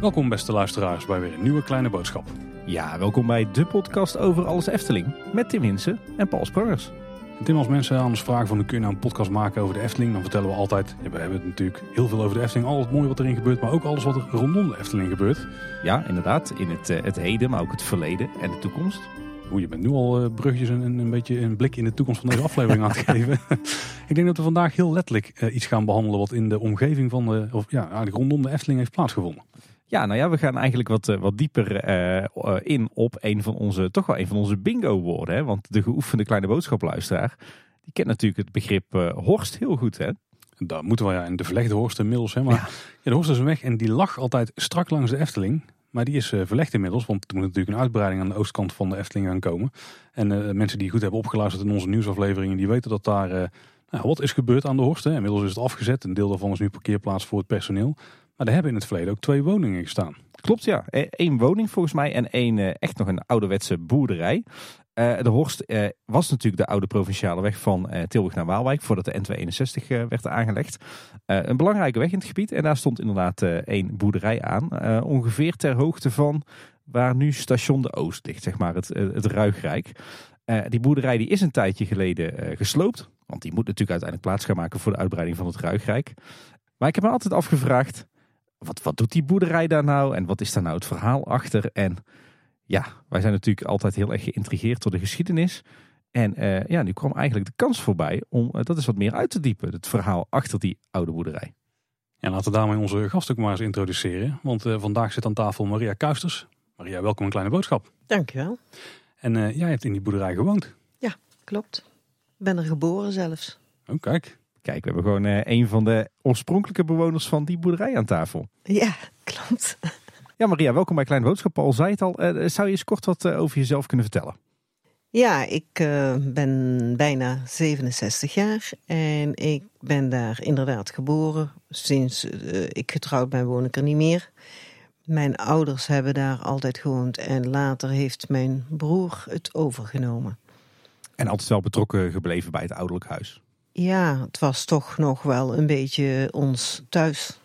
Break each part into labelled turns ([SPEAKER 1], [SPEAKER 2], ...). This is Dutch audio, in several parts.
[SPEAKER 1] Welkom beste luisteraars bij weer een nieuwe kleine boodschap.
[SPEAKER 2] Ja, welkom bij de podcast over alles Efteling met Tim Hinsen en Paul Sprangers.
[SPEAKER 1] En Tim, als mensen aan ons vragen van kun je nou een podcast maken over de Efteling, dan vertellen we altijd, ja, we hebben het natuurlijk heel veel over de Efteling, al het mooie wat erin gebeurt, maar ook alles wat er rondom de Efteling gebeurt.
[SPEAKER 2] Ja, inderdaad, in het, eh, het heden, maar ook het verleden en de toekomst.
[SPEAKER 1] Hoe je bent nu al eh, brugjes en een, beetje een blik in de toekomst van deze aflevering aan het geven. Ik denk dat we vandaag heel letterlijk eh, iets gaan behandelen wat in de omgeving van de, of ja, eigenlijk rondom de Efteling heeft plaatsgevonden.
[SPEAKER 2] Ja, nou ja, we gaan eigenlijk wat, eh, wat dieper in op een van onze, toch wel een van onze bingo woorden. Hè? Want de geoefende kleine boodschapluisteraar, die kent natuurlijk het begrip horst heel goed. Hè?
[SPEAKER 1] Daar moeten we ja in de verlegde Horst inmiddels. Hè, maar ja. de Horst is een weg en die lag altijd strak langs de Efteling. Maar die is eh, verlegd inmiddels, want er moet natuurlijk een uitbreiding aan de oostkant van de Efteling gaan komen. En eh, mensen die goed hebben opgeluisterd in onze nieuwsafleveringen, die weten dat daar eh, nou, wat is gebeurd aan de Horst. Hè. Inmiddels is het afgezet, een deel daarvan is nu parkeerplaats voor het personeel. Maar er hebben in het verleden ook twee woningen gestaan.
[SPEAKER 2] Klopt, ja. Eén woning volgens mij en één echt nog een ouderwetse boerderij. Eh, de Horst eh, was natuurlijk de oude provinciale weg van eh, Tilburg naar Waalwijk, voordat de N261 eh, werd aangelegd. Een belangrijke weg in het gebied en daar stond inderdaad één boerderij aan. Ongeveer ter hoogte van waar nu station de Oost ligt, zeg maar, het, het Ruigrijk. Die boerderij die is een tijdje geleden gesloopt, want die moet natuurlijk uiteindelijk plaats gaan maken voor de uitbreiding van het Ruigrijk. Maar ik heb me altijd afgevraagd, wat, wat doet die boerderij daar nou en wat is daar nou het verhaal achter? En ja, wij zijn natuurlijk altijd heel erg geïntrigeerd door de geschiedenis. En eh, ja, nu kwam eigenlijk de kans voorbij om eh, dat eens wat meer uit te diepen. Het verhaal achter die oude boerderij.
[SPEAKER 1] En laten we daarmee onze gast ook maar eens introduceren. Want eh, vandaag zit aan tafel Maria Kuisters. Maria, welkom een kleine boodschap.
[SPEAKER 3] Dankjewel.
[SPEAKER 1] En eh, jij hebt in die boerderij gewoond.
[SPEAKER 3] Klopt. Ik ben er geboren zelfs.
[SPEAKER 1] Oh, kijk.
[SPEAKER 2] Kijk, we hebben gewoon eh, een van de oorspronkelijke bewoners van die boerderij aan tafel.
[SPEAKER 3] Ja, klopt.
[SPEAKER 2] Ja, Maria, welkom bij Kleine Boodschap. Paul zei het al. Eh, zou je eens kort wat eh, over jezelf kunnen vertellen?
[SPEAKER 3] Ja, ik eh, ben bijna 67 jaar en ik ben daar inderdaad geboren. Sinds ik getrouwd ben woon ik er niet meer. Mijn ouders hebben daar altijd gewoond en later heeft mijn broer het overgenomen.
[SPEAKER 2] En altijd wel betrokken gebleven bij het ouderlijk huis.
[SPEAKER 3] Ja, het was toch nog wel een beetje ons thuis.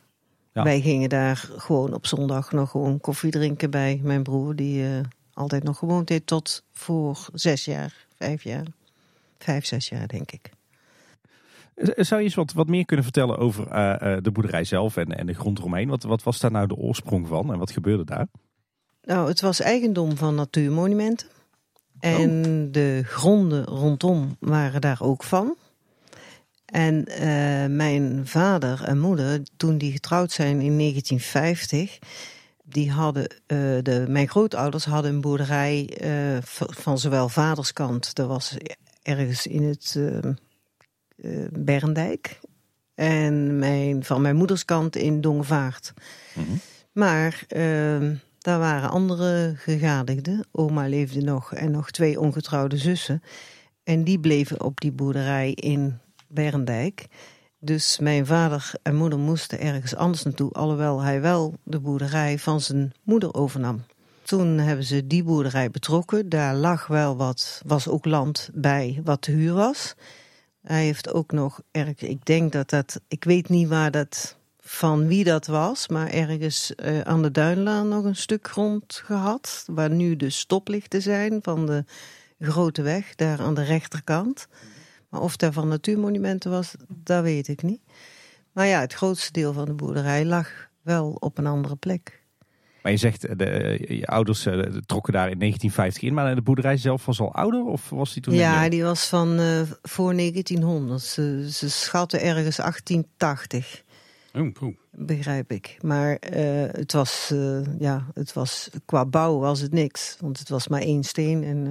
[SPEAKER 2] Ja.
[SPEAKER 3] Wij gingen daar gewoon op zondag nog gewoon koffie drinken bij mijn broer, die eh, altijd nog gewoond heeft tot voor zes jaar, vijf jaar. Vijf, zes jaar, denk ik.
[SPEAKER 2] Eh, Zou je eens wat, wat meer kunnen vertellen over eh, eh, de boerderij zelf en, en de grond eromheen? Wat, wat was daar nou de oorsprong van en wat gebeurde daar?
[SPEAKER 3] Nou, het was eigendom van Natuurmonumenten. En de gronden rondom waren daar ook van. En eh, mijn vader en moeder, toen die getrouwd zijn in 1950, die hadden, eh, de, mijn grootouders hadden een boerderij eh, van zowel vaderskant, dat was ergens in het eh eh, Berndijk, en mijn, van mijn moederskant in Dongevaart. Maar ehm, daar waren andere gegadigden. Oma leefde nog en nog twee ongetrouwde zussen. En die bleven op die boerderij in Berendijk. Dus mijn vader en moeder moesten ergens anders naartoe, alhoewel hij wel de boerderij van zijn moeder overnam. Toen hebben ze die boerderij betrokken. Daar lag wel wat, was ook land bij wat te huur was. Hij heeft ook nog erg, ik denk dat dat, ik weet niet waar dat, van wie dat was, maar ergens eh, aan de Duinlaan nog een stuk grond gehad, waar nu de stoplichten zijn van de grote weg, daar aan de rechterkant. Maar of dat van natuurmonumenten was, dat weet ik niet. Maar ja, het grootste deel van de boerderij lag wel op een andere plek.
[SPEAKER 2] Maar je zegt, eh, de, eh, je ouders eh, trokken daar in 1950 in, maar de boerderij zelf was al ouder of was die toen?
[SPEAKER 3] Ja, die was van voor 1900. Ze, ze schatten ergens 1880.
[SPEAKER 1] Oh,
[SPEAKER 3] begrijp ik. Maar eh, het, was, eh, ja, het was, qua bouw was het niks. Want het was maar één steen en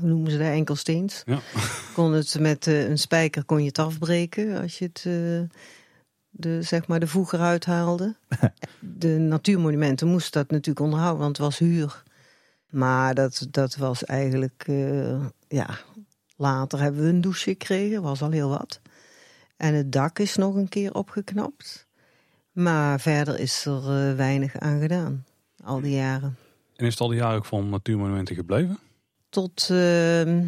[SPEAKER 3] hoe noemen ze dat, enkelsteens.
[SPEAKER 1] Ja.
[SPEAKER 3] Kon het met een spijker kon je het afbreken als je het, de, zeg maar de voeg eruit haalde. de natuurmonumenten moesten dat natuurlijk onderhouden, want het was huur. Maar dat, dat was eigenlijk, ja, later hebben we een douche gekregen, was al heel wat. En het dak is nog een keer opgeknapt. Maar verder is er eh, weinig aan gedaan, al die jaren.
[SPEAKER 1] En is het al die jaren ook van natuurmonumenten gebleven?
[SPEAKER 3] Tot, ehm,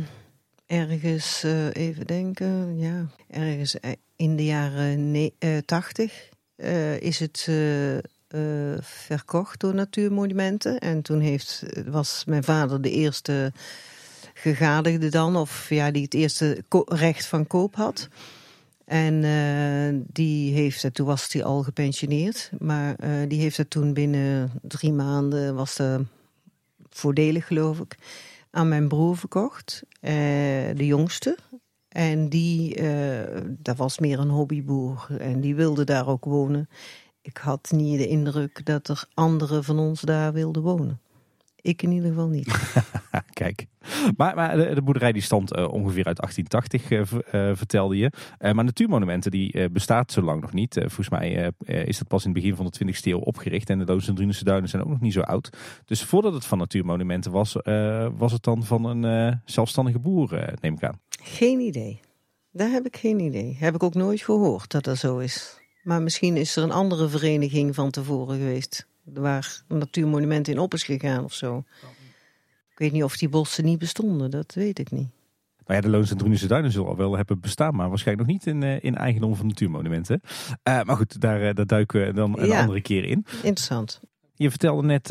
[SPEAKER 3] Ergens, eh, even denken, ja, ergens in de jaren ne- eh, 80 eh, is het eh, eh, verkocht door Natuurmonumenten. En toen heeft, was mijn vader de eerste gegadigde dan, of ja, die het eerste recht van koop had. En eh, die heeft het, toen was hij al gepensioneerd, maar eh, die heeft het toen binnen drie maanden, was de voordelig geloof ik, aan mijn broer verkocht, eh, de jongste. En die, eh, dat was meer een hobbyboer en die wilde daar ook wonen. Ik had niet de indruk dat er anderen van ons daar wilden wonen. Ik in ieder geval niet.
[SPEAKER 2] Kijk. Maar, maar de, de boerderij die stamt eh, ongeveer uit 1880, eh, eh, vertelde je. Maar Natuurmonumenten die bestaat zo lang nog niet. Volgens mij is dat pas in het begin van de 20e eeuw opgericht. En de Loons en Drunense Duinen zijn ook nog niet zo oud. Dus voordat het van Natuurmonumenten was, was het dan van een zelfstandige boer, neem ik aan.
[SPEAKER 3] Geen idee. Daar heb ik geen idee. Heb ik ook nooit gehoord dat dat zo is. Maar misschien is er een andere vereniging van tevoren geweest. Waar een natuurmonument in op is gegaan of zo. Ik weet niet of die bossen niet bestonden, dat weet ik niet.
[SPEAKER 2] Nou ja, de Loons en Drunense Duinen zullen al wel hebben bestaan, maar waarschijnlijk nog niet in, eh, in eigendom van Natuurmonumenten. Eh, maar goed, daar, eh, daar duiken we dan een
[SPEAKER 3] Ja.
[SPEAKER 2] andere keer in.
[SPEAKER 3] Interessant.
[SPEAKER 2] Je vertelde net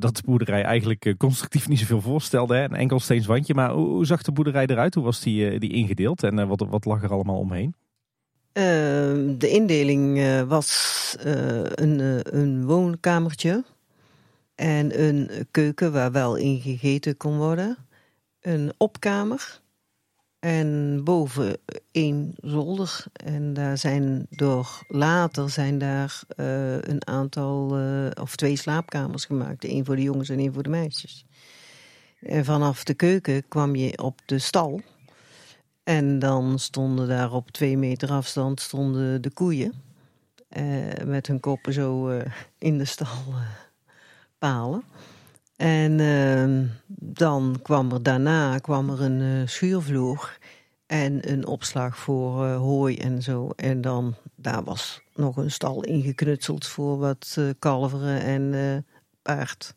[SPEAKER 2] dat de boerderij eigenlijk constructief niet zoveel voorstelde. Hè? Een enkel steens wandje. Maar hoe, hoe zag de boerderij eruit? Hoe was die, die ingedeeld? En wat, wat lag er allemaal omheen?
[SPEAKER 3] Ehm, de indeling eh, was eh, een, eh, een woonkamertje en een keuken waar wel in gegeten kon worden. Een opkamer en boven één zolder. En daar zijn door later zijn daar een aantal of twee slaapkamers gemaakt. Eén voor de jongens en één voor de meisjes. En vanaf de keuken kwam je op de stal. En dan stonden daar op twee meter afstand stonden de koeien. eh, met hun koppen zo eh, in de stal eh, palen. En eh, dan kwam er daarna kwam er een schuurvloer en een opslag voor hooi en zo. En dan daar was nog een stal ingeknutseld voor wat kalveren en paard.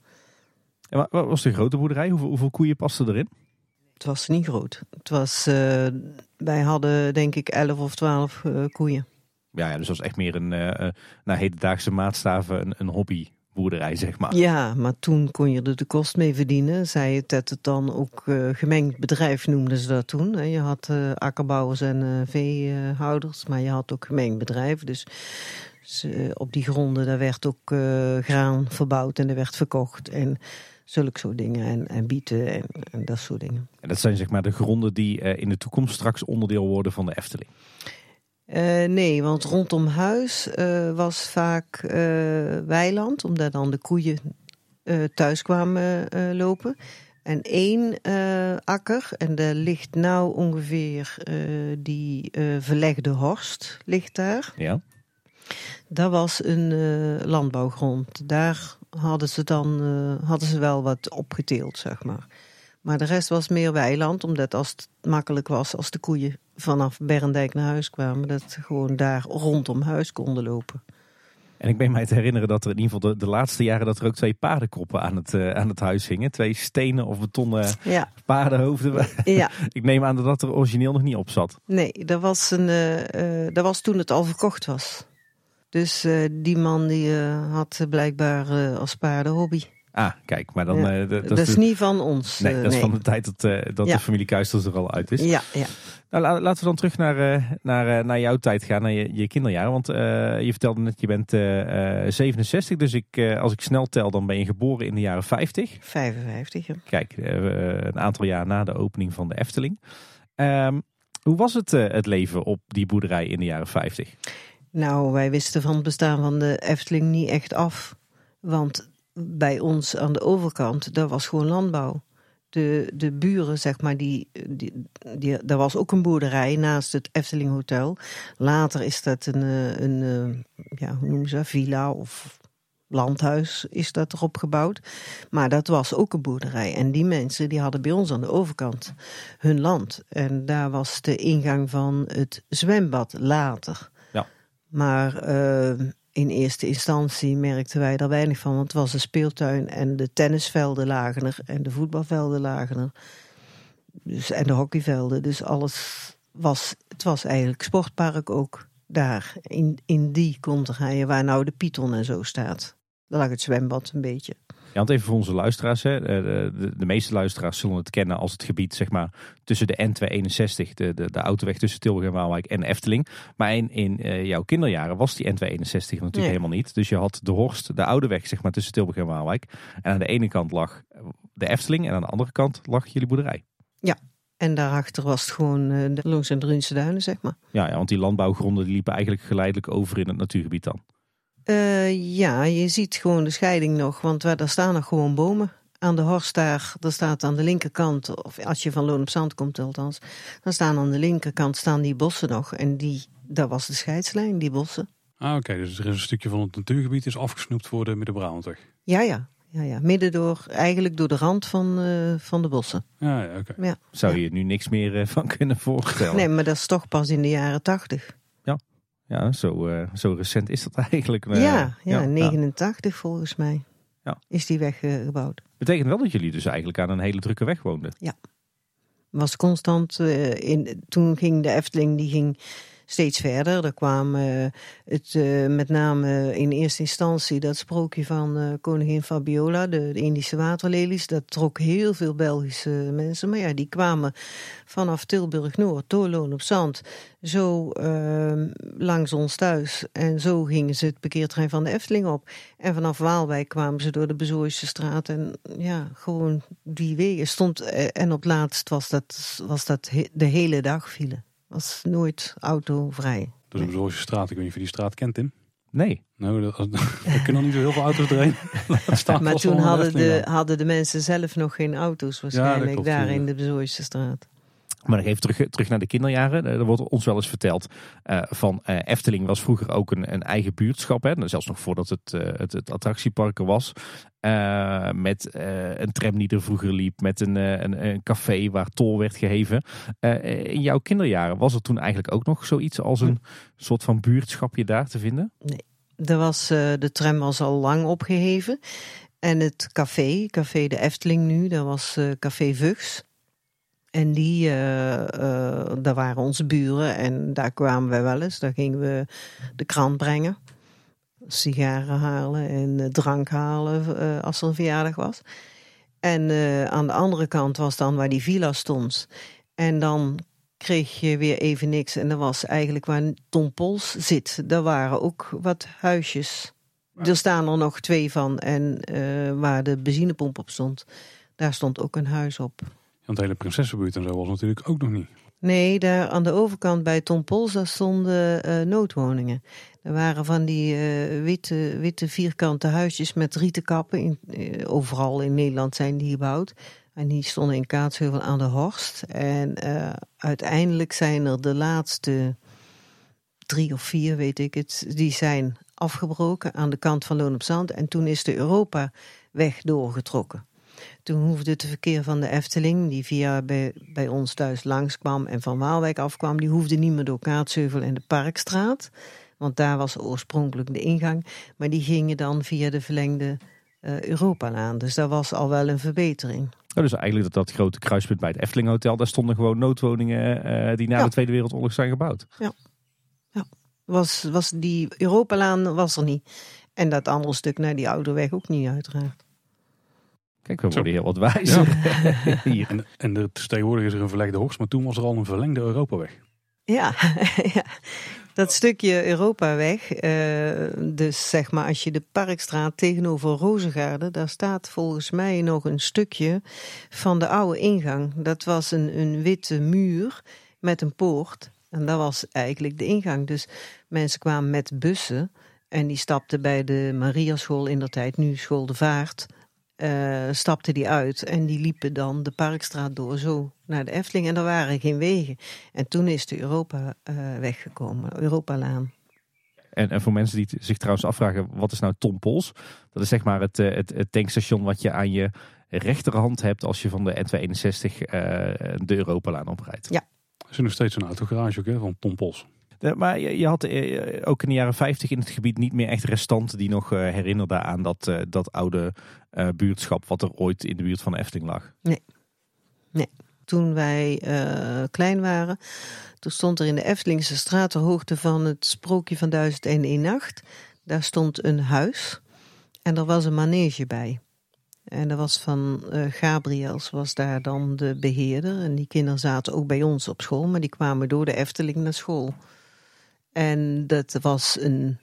[SPEAKER 2] En wa- wat was de grote boerderij? Hoeveel, hoeveel koeien pasten erin?
[SPEAKER 3] Het was niet groot. Het was, eh, wij hadden denk ik elf of twaalf eh, koeien.
[SPEAKER 2] Ja, ja, dus dat was echt meer een eh, naar hedendaagse maatstaven een, een hobbyboerderij, zeg maar.
[SPEAKER 3] Ja, maar toen kon je er de kost mee verdienen. Zij het dat het dan ook gemengd bedrijf noemden ze dat toen. Je had akkerbouwers en eh, veehouders, maar je had ook gemengd bedrijf. Dus ze- op die gronden daar werd ook graan verbouwd en er werd verkocht. En zulke soort dingen. En, en bieten en, en dat soort dingen.
[SPEAKER 2] En dat zijn zeg maar de gronden die eh, in de toekomst straks onderdeel worden van de Efteling.
[SPEAKER 3] Eh, nee, want rondom huis eh, was vaak weiland, omdat dan de koeien thuis kwamen lopen. En één akker, en daar ligt nou ongeveer die verlegde horst, ligt daar.
[SPEAKER 2] Ja.
[SPEAKER 3] Dat was een landbouwgrond. Daar hadden ze dan eh, hadden ze wel wat opgeteeld, zeg maar. Maar de rest was meer weiland, omdat als het makkelijk was als de koeien vanaf Berendijk naar huis kwamen, dat ze gewoon daar rondom huis konden lopen.
[SPEAKER 2] En ik ben mij te herinneren dat er in ieder geval de, de laatste jaren dat er ook twee paardenkoppen aan het, eh, aan het huis hingen. Twee stenen of betonnen
[SPEAKER 3] Ja,
[SPEAKER 2] paardenhoofden.
[SPEAKER 3] ja.
[SPEAKER 2] ik neem aan dat dat er origineel nog niet op zat.
[SPEAKER 3] nee, dat was, een, eh, eh, dat was toen het al verkocht was. Dus eh, die man die eh, had blijkbaar eh, als paardenhobby.
[SPEAKER 2] Ah, kijk, maar dan...
[SPEAKER 3] Ja,
[SPEAKER 2] dat,
[SPEAKER 3] Dat, is
[SPEAKER 2] de-
[SPEAKER 3] niet van ons.
[SPEAKER 2] Nee, dat is van de tijd dat, dat
[SPEAKER 3] Ja.
[SPEAKER 2] de familie Kuisters er al uit is.
[SPEAKER 3] Ja, ja.
[SPEAKER 2] Nou, la- laten we dan terug naar, naar, naar jouw tijd gaan, naar je, je kinderjaren. Want je vertelde net, je bent eh, eh, 67, dus ik, als ik snel tel, dan ben je geboren in de jaren 50.
[SPEAKER 3] 55. ja.
[SPEAKER 2] Kijk, een aantal jaar na de opening van de Efteling. Ehm, hoe was het, het leven op die boerderij in de jaren 50?
[SPEAKER 3] Nou, wij wisten van het bestaan van de Efteling niet echt af. Want bij ons aan de overkant, daar was gewoon landbouw. De, de buren, zeg maar, die, die, daar was ook een boerderij naast het Efteling Hotel. Later is dat een, eh, een eh, ja, hoe noemen ze dat, villa of landhuis is dat erop gebouwd. Maar dat was ook een boerderij. En die mensen die hadden bij ons aan de overkant hun land. En daar was de ingang van het zwembad later. Maar eh, in eerste instantie merkten wij daar weinig van. Want het was een speeltuin en de tennisvelden lagen er en de voetbalvelden lagen er. Dus, en de hockeyvelden. Dus alles was, het was eigenlijk sportpark ook daar. In, in die konterijen waar nou de Python en zo staat. Daar lag het zwembad een beetje.
[SPEAKER 2] Ja, want even voor onze luisteraars. Hè. De, de, de, meeste luisteraars zullen het kennen als het gebied zeg maar, tussen de N261, de, de, de autoweg tussen Tilburg en Waalwijk en Efteling. Maar in, in uh, jouw kinderjaren was die N261 natuurlijk nee. helemaal niet. Dus je had de Horst, de oude weg zeg maar, tussen Tilburg en Waalwijk. En aan de ene kant lag de Efteling en aan de andere kant lag jullie boerderij.
[SPEAKER 3] Ja, en daarachter was het gewoon uh, de Longs en Drunse duinen, zeg maar.
[SPEAKER 2] Ja, ja, want die landbouwgronden die liepen eigenlijk geleidelijk over in het natuurgebied dan.
[SPEAKER 3] Uh, ja, je ziet gewoon de scheiding nog, want daar staan nog gewoon bomen. Aan de Horst daar, daar staat aan de linkerkant, of als je van Loon op Zand komt althans, dan staan aan de linkerkant staan die bossen nog. En die, dat was de scheidslijn, die bossen.
[SPEAKER 1] Ah, oké, dus er is een stukje van het natuurgebied is afgesnoept voor de Midden-Brabantweg.
[SPEAKER 3] Ja, ja, ja, ja, midden door, eigenlijk door de rand van, uh, van de bossen.
[SPEAKER 1] Ja, ja oké.
[SPEAKER 3] Ja.
[SPEAKER 2] Zou je er nu niks meer uh, van kunnen voorstellen?
[SPEAKER 3] Nee, maar dat is toch pas in de jaren tachtig.
[SPEAKER 2] Ja, zo, uh, zo recent is dat eigenlijk.
[SPEAKER 3] ja, ja, ja, 89 volgens mij
[SPEAKER 2] ja.
[SPEAKER 3] is die weg gebouwd.
[SPEAKER 2] Betekent wel dat jullie dus eigenlijk aan een hele drukke weg woonden?
[SPEAKER 3] Ja. Was constant, in, toen ging de Efteling, die ging steeds verder. Er kwam uh, het, uh, met name in eerste instantie dat sprookje van uh, koningin Fabiola, de, Indische waterlelies. Dat trok heel veel Belgische mensen. Maar ja, die kwamen vanaf Tilburg-Noord, Toorloon op Zand, zo ehm, langs ons thuis. En zo gingen ze het parkeertrein van de Efteling op. En vanaf Waalwijk kwamen ze door de Bezooise straat. En ja, gewoon die wegen stond. en op laatst was dat, was dat de hele dag file was nooit autovrij.
[SPEAKER 1] Dus een Bezooise straat, ik weet niet of je die straat kent, Tim?
[SPEAKER 2] Nee.
[SPEAKER 1] Nou, er kunnen nog niet zo heel veel auto's erin.
[SPEAKER 3] staan maar toen hadden de, hadden de mensen zelf nog geen auto's waarschijnlijk ja, klopt, daar ja. in de Bezooise straat.
[SPEAKER 2] Maar nog even terug, terug naar de kinderjaren. Er wordt ons wel eens verteld uh, van uh, Efteling was vroeger ook een, een eigen buurtschap. Hè? Zelfs nog voordat het, uh, het, het was. met een tram die er vroeger liep. Met een, een, een café waar tol werd geheven. in jouw kinderjaren was er toen eigenlijk ook nog zoiets als een soort van buurtschapje daar te vinden?
[SPEAKER 3] Nee, er was, de tram was al lang opgeheven. En het café, café de Efteling nu, dat was café Vugs. En die, uh, uh, daar waren onze buren en daar kwamen wij wel eens. Daar gingen we de krant brengen, sigaren halen en uh, drank halen als er een verjaardag was. En aan de andere kant was dan waar die villa stond. En dan kreeg je weer even niks. En dat was eigenlijk waar Tom Pols zit. Daar waren ook wat huisjes. Er staan er nog twee van. En waar de benzinepomp op stond, daar stond ook een huis op.
[SPEAKER 1] Want de hele prinsessenbuurt en zo was natuurlijk ook nog niet.
[SPEAKER 3] Nee, daar aan de overkant bij Tom Pols, stonden uh, noodwoningen. Er waren van die uh, witte, witte vierkante huisjes met rieten kappen. In, uh, overal in Nederland zijn die gebouwd. En die stonden in Kaatsheuvel aan de Horst. En uiteindelijk zijn er de laatste drie of vier, weet ik het, die zijn afgebroken aan de kant van Loon op Zand. En toen is de Europaweg doorgetrokken. Toen hoefde het verkeer van de Efteling, die via bij, bij ons thuis langskwam en van Waalwijk afkwam, die hoefde niet meer door Kaatsheuvel en de Parkstraat. Want daar was oorspronkelijk de ingang. Maar die gingen dan via de verlengde uh, Europalaan. Dus dat was al wel een verbetering.
[SPEAKER 2] Oh, dus eigenlijk dat, dat grote kruispunt bij het Efteling Hotel, daar stonden gewoon noodwoningen uh, die na ja. de Tweede Wereldoorlog zijn gebouwd.
[SPEAKER 3] Ja, ja. Was, was die Europalaan was er niet. En dat andere stuk naar die oude weg ook niet uiteraard.
[SPEAKER 2] Kijk, we worden heel wat wijzer.
[SPEAKER 1] Ja. en, en er, tegenwoordig is er een verlegde horst, maar toen was er al een verlengde Europaweg.
[SPEAKER 3] Ja, ja. dat stukje Europaweg, uh, dus zeg maar als je de Parkstraat tegenover Rozengaarde, daar staat volgens mij nog een stukje van de oude ingang. Dat was een, een witte muur met een poort en dat was eigenlijk de ingang. Dus mensen kwamen met bussen en die stapten bij de Mariaschool in der tijd, nu School de Vaart uh, stapte die uit en die liepen dan de Parkstraat door zo naar de Efteling. En er waren geen wegen. En toen is de Europa uh, weggekomen, Europalaan.
[SPEAKER 2] En, en voor mensen die zich trouwens afvragen, wat is nou Tom Pols? Dat is zeg maar het, eh, het, het tankstation wat je aan je rechterhand hebt als je van de N261 uh, de Europalaan oprijdt.
[SPEAKER 3] Ja.
[SPEAKER 1] Er is nog steeds een autogarage ook, hè, van Tom Pols.
[SPEAKER 2] Maar je had ook in de jaren 50 in het gebied niet meer echt restanten die nog herinnerden aan dat, dat oude buurtschap wat er ooit in de buurt van Efteling lag.
[SPEAKER 3] Nee. Nee. toen wij klein waren. Toen stond er in de Eftelingse straat, ter hoogte van het sprookje van Duizend en één Nacht. Daar stond een huis en er was een manege bij. En dat was van Gabriels, was daar dan de beheerder. En die kinderen zaten ook bij ons op school, maar die kwamen door de Efteling naar school. En dat was een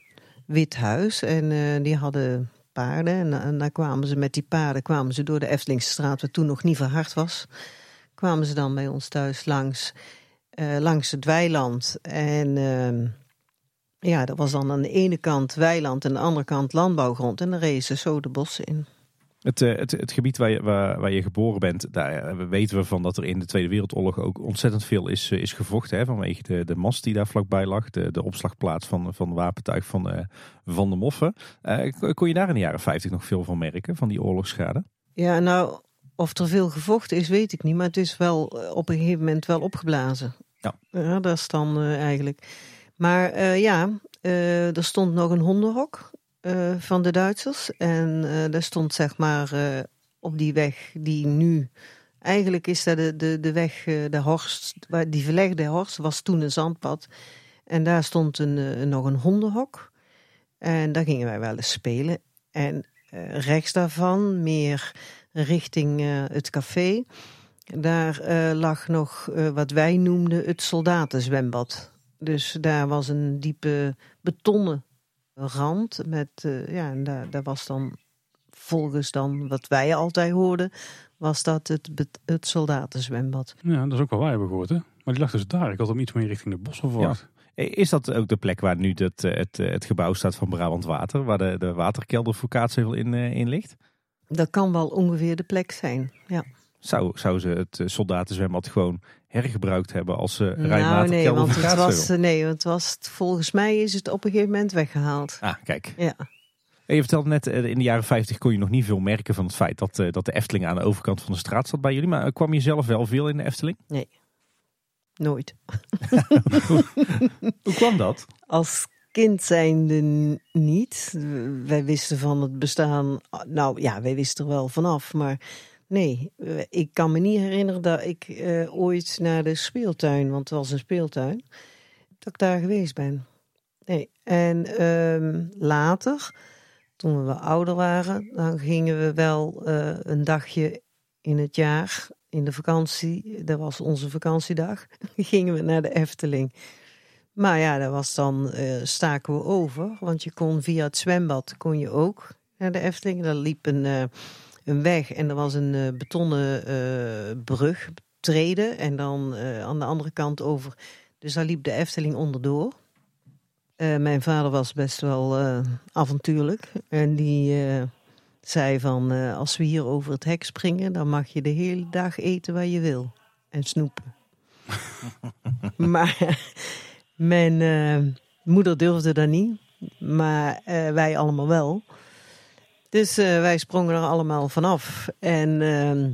[SPEAKER 3] wit huis en uh, die hadden paarden. En, en daar kwamen ze met die paarden kwamen ze door de Eftelingse straat, wat toen nog niet verhard was. Kwamen ze dan bij ons thuis langs, uh, langs het weiland. En uh, ja, dat was dan aan de ene kant weiland en aan de andere kant landbouwgrond. En dan reden ze zo de bossen in.
[SPEAKER 2] Het, het, het, gebied waar je, waar, waar je geboren bent, daar weten we van dat er in de Tweede Wereldoorlog ook ontzettend veel is, is gevochten. Hè, vanwege de, de mast die daar vlakbij lag, de, de opslagplaats van, van wapentuig van, uh, van de Moffen. Uh, kon je daar in de jaren 50 nog veel van merken, van die oorlogsschade?
[SPEAKER 3] Ja, nou, of er veel gevochten is, weet ik niet. Maar het is wel op een gegeven moment wel opgeblazen. Ja. ja dat is dan uh, eigenlijk. Maar ja, er stond nog een hondenhok uh, van de Duitsers. En uh, daar stond zeg maar uh, op die weg die nu... Eigenlijk is dat de, de, de weg, de Horst, die verlegde Horst, was toen een zandpad. En daar stond een, nog een hondenhok. En daar gingen wij wel eens spelen. En rechts daarvan, meer richting het café... Daar lag nog wat wij noemden het soldatenzwembad. Dus daar was een diepe betonnen rand. Met, uh, ja, en daar, daar was dan volgens dan wat wij altijd hoorden, was dat het, het soldatenzwembad.
[SPEAKER 1] Ja, dat is ook wel wij hebben gehoord, hè? Maar die lag dus daar. Ik had hem iets meer richting de bossen verwacht.
[SPEAKER 2] Ja. Is dat ook de plek waar nu het, het, het gebouw staat van Brabant Water, waar de, de waterkelder voor Kaatsheuvel in, in ligt?
[SPEAKER 3] Dat kan wel ongeveer de plek zijn, ja.
[SPEAKER 2] Zou, zou ze het soldatenzwembad gewoon hergebruikt hebben als uh,
[SPEAKER 3] nou, nee, want het was, Nee, want het was, volgens mij is het op een gegeven moment weggehaald.
[SPEAKER 2] Ah, kijk.
[SPEAKER 3] Ja.
[SPEAKER 2] Je vertelde net, eh, in de jaren 50 kon je nog niet veel merken van het feit dat, dat de Efteling aan de overkant van de straat zat bij jullie. Maar kwam je zelf wel veel in de Efteling?
[SPEAKER 3] Nee, nooit.
[SPEAKER 2] Hoe kwam dat?
[SPEAKER 3] Als kind zijnde niet. Wij wisten van het bestaan, nou ja, wij wisten er wel vanaf, maar Nee, eh, ik kan me niet herinneren dat ik uh, ooit naar de speeltuin, want het was een speeltuin, dat ik daar geweest ben. Nee, en um, later, toen we ouder waren, dan gingen we wel uh, een dagje in het jaar, in de vakantie, dat was onze vakantiedag, gingen we naar de Efteling. Maar ja, dat was dan, staken we over, want je kon via het zwembad, kon je ook naar de Efteling. Daar liep een een weg en er was een uh, betonnen uh, brug, treden. En dan uh, aan de andere kant over. Dus daar liep de Efteling onderdoor. mijn vader was best wel avontuurlijk. En die zei van, als we hier over het hek springen... dan mag je de hele dag eten waar je wil. En snoepen. maar mijn moeder durfde dat niet. Maar wij allemaal wel. Dus uh, wij sprongen er allemaal vanaf. En, uh,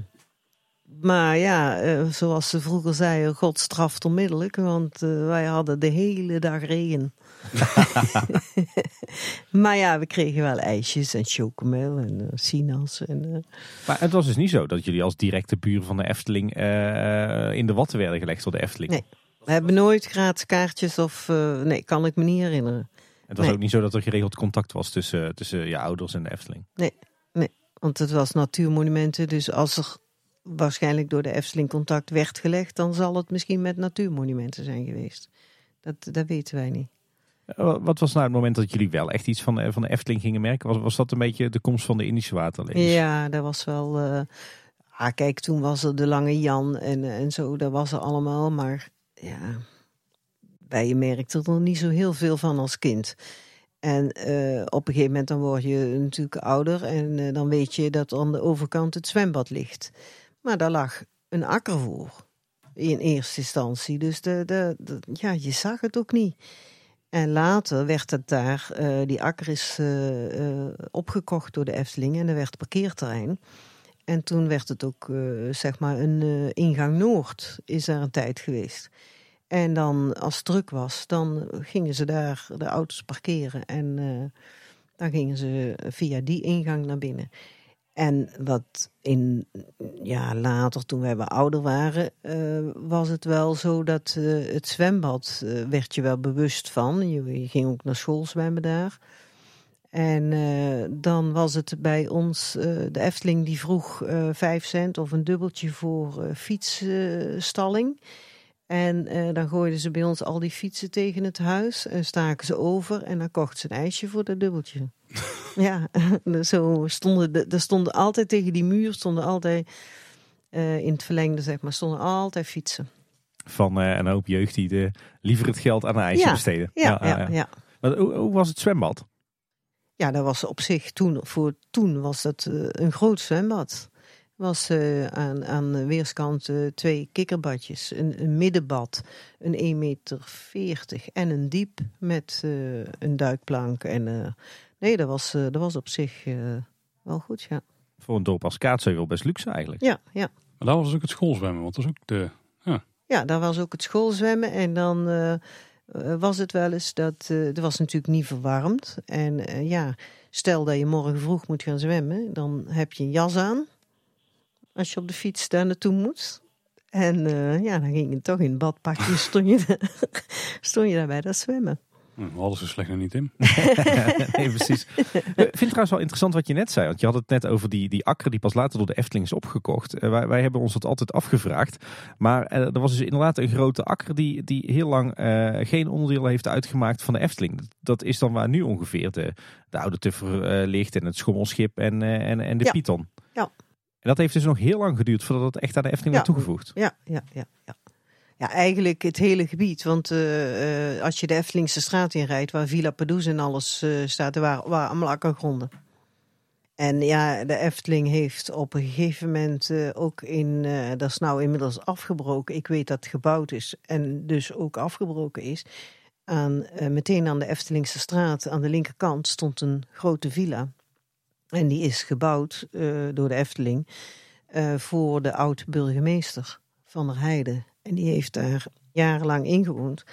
[SPEAKER 3] maar ja, uh, zoals ze vroeger zeiden, God straft onmiddellijk. Want uh, wij hadden de hele dag regen. maar ja, we kregen wel ijsjes en chocomel en sinaas. En,
[SPEAKER 2] Maar het was dus niet zo dat jullie als directe buren van de Efteling in de watten werden gelegd door de Efteling?
[SPEAKER 3] Nee, we hebben nooit gratis kaartjes of... nee, kan ik me niet herinneren.
[SPEAKER 2] Het was ook niet zo dat er geregeld contact was tussen, tussen je ouders en de Efteling.
[SPEAKER 3] Nee, nee, want het was natuurmonumenten. Dus als er waarschijnlijk door de Efteling contact werd gelegd, dan zal het misschien met natuurmonumenten zijn geweest. Dat, dat weten wij niet.
[SPEAKER 2] Wat was nou het moment dat jullie wel echt iets van, de, van de Efteling gingen merken? Was, was dat een beetje de komst van de Indische waterlelies?
[SPEAKER 3] Ja, dat was wel... Uh, ah, kijk, toen was er de Lange Jan en, en zo, dat was er allemaal. Maar ja, bij je merkte er niet zo heel veel van als kind. En uh, op een gegeven moment dan word je natuurlijk ouder en uh, dan weet je dat aan de overkant het zwembad ligt. Maar daar lag een akker voor in eerste instantie. Dus de, de, ja, je zag het ook niet. En later werd het daar, uh, die akker is opgekocht door de Efteling en er werd parkeerterrein. En toen werd het ook, zeg maar, een ingang Noord is daar een tijd geweest. En dan als het druk was, dan gingen ze daar de auto's parkeren. En uh, dan gingen ze via die ingang naar binnen. En wat in, ja, later, toen wij ouder waren, uh, was het wel zo dat uh, het zwembad, werd je wel bewust van. Je, je, ging ook naar school zwemmen daar. En dan was het bij ons, de Efteling die vroeg vijf cent of een dubbeltje voor fietsstalling. En uh, dan gooiden ze bij ons al die fietsen tegen het huis en staken ze over. En dan kocht ze een ijsje voor dat dubbeltje. ja, zo stonden, er stonden altijd tegen die muur, stonden altijd uh, in het verlengde zeg maar, stonden altijd fietsen.
[SPEAKER 2] Van uh, een hoop jeugd die de, liever het geld aan een ijsje
[SPEAKER 3] ja,
[SPEAKER 2] besteden.
[SPEAKER 3] Ja, ja, ja. ja.
[SPEAKER 2] Maar hoe, hoe, was het zwembad?
[SPEAKER 3] Ja, dat was op zich toen, voor toen was dat een groot zwembad was uh, aan, aan weerskanten twee kikkerbadjes. Een, een, middenbad, een 1,40 meter en een diep met uh, een duikplank. En, uh, nee, dat was, dat was op zich wel goed, ja.
[SPEAKER 2] Voor een dorp als Kaatsheuvel best luxe eigenlijk.
[SPEAKER 3] Ja, ja.
[SPEAKER 1] Maar daar was ook het schoolzwemmen, want dat is ook de... Ja,
[SPEAKER 3] ja daar was ook het schoolzwemmen en dan... was het wel eens dat, het was natuurlijk niet verwarmd. En ja, stel dat je morgen vroeg moet gaan zwemmen, dan heb je een jas aan. Als je op de fiets daar naartoe moet. En uh, ja, dan ging je toch in het badpakje, stond je, stond je daarbij dat zwemmen.
[SPEAKER 1] We hadden ze slecht nog niet in.
[SPEAKER 2] nee, precies. Ik vind het trouwens wel interessant wat je net zei. Want je had het net over die, die akker die pas later door de Efteling is opgekocht. Uh, wij, wij hebben ons dat altijd afgevraagd. Maar uh, er was dus inderdaad een grote akker die, die heel lang uh, geen onderdeel heeft uitgemaakt van de Efteling. Dat is dan waar nu ongeveer de, de oude Tuffer ligt en het schommelschip en, en, en de
[SPEAKER 3] ja.
[SPEAKER 2] Python.
[SPEAKER 3] Ja.
[SPEAKER 2] En dat heeft dus nog heel lang geduurd voordat het echt aan de Efteling werd toegevoegd.
[SPEAKER 3] Ja, ja, ja, ja. Ja, eigenlijk het hele gebied. Want uh, uh, als je de Eftelingse straat inrijdt, waar Villa Pedouse en alles uh, staat, waar, waar allemaal akkergronden. En ja, de Efteling heeft op een gegeven moment ook in, dat is nou inmiddels afgebroken. Ik weet dat het gebouwd is en dus ook afgebroken is. Aan, meteen aan de Eftelingse straat, aan de linkerkant, stond een grote villa. En die is gebouwd uh, door de Efteling uh, voor de oud-burgemeester van der Heide. En die heeft daar jarenlang ingewoond.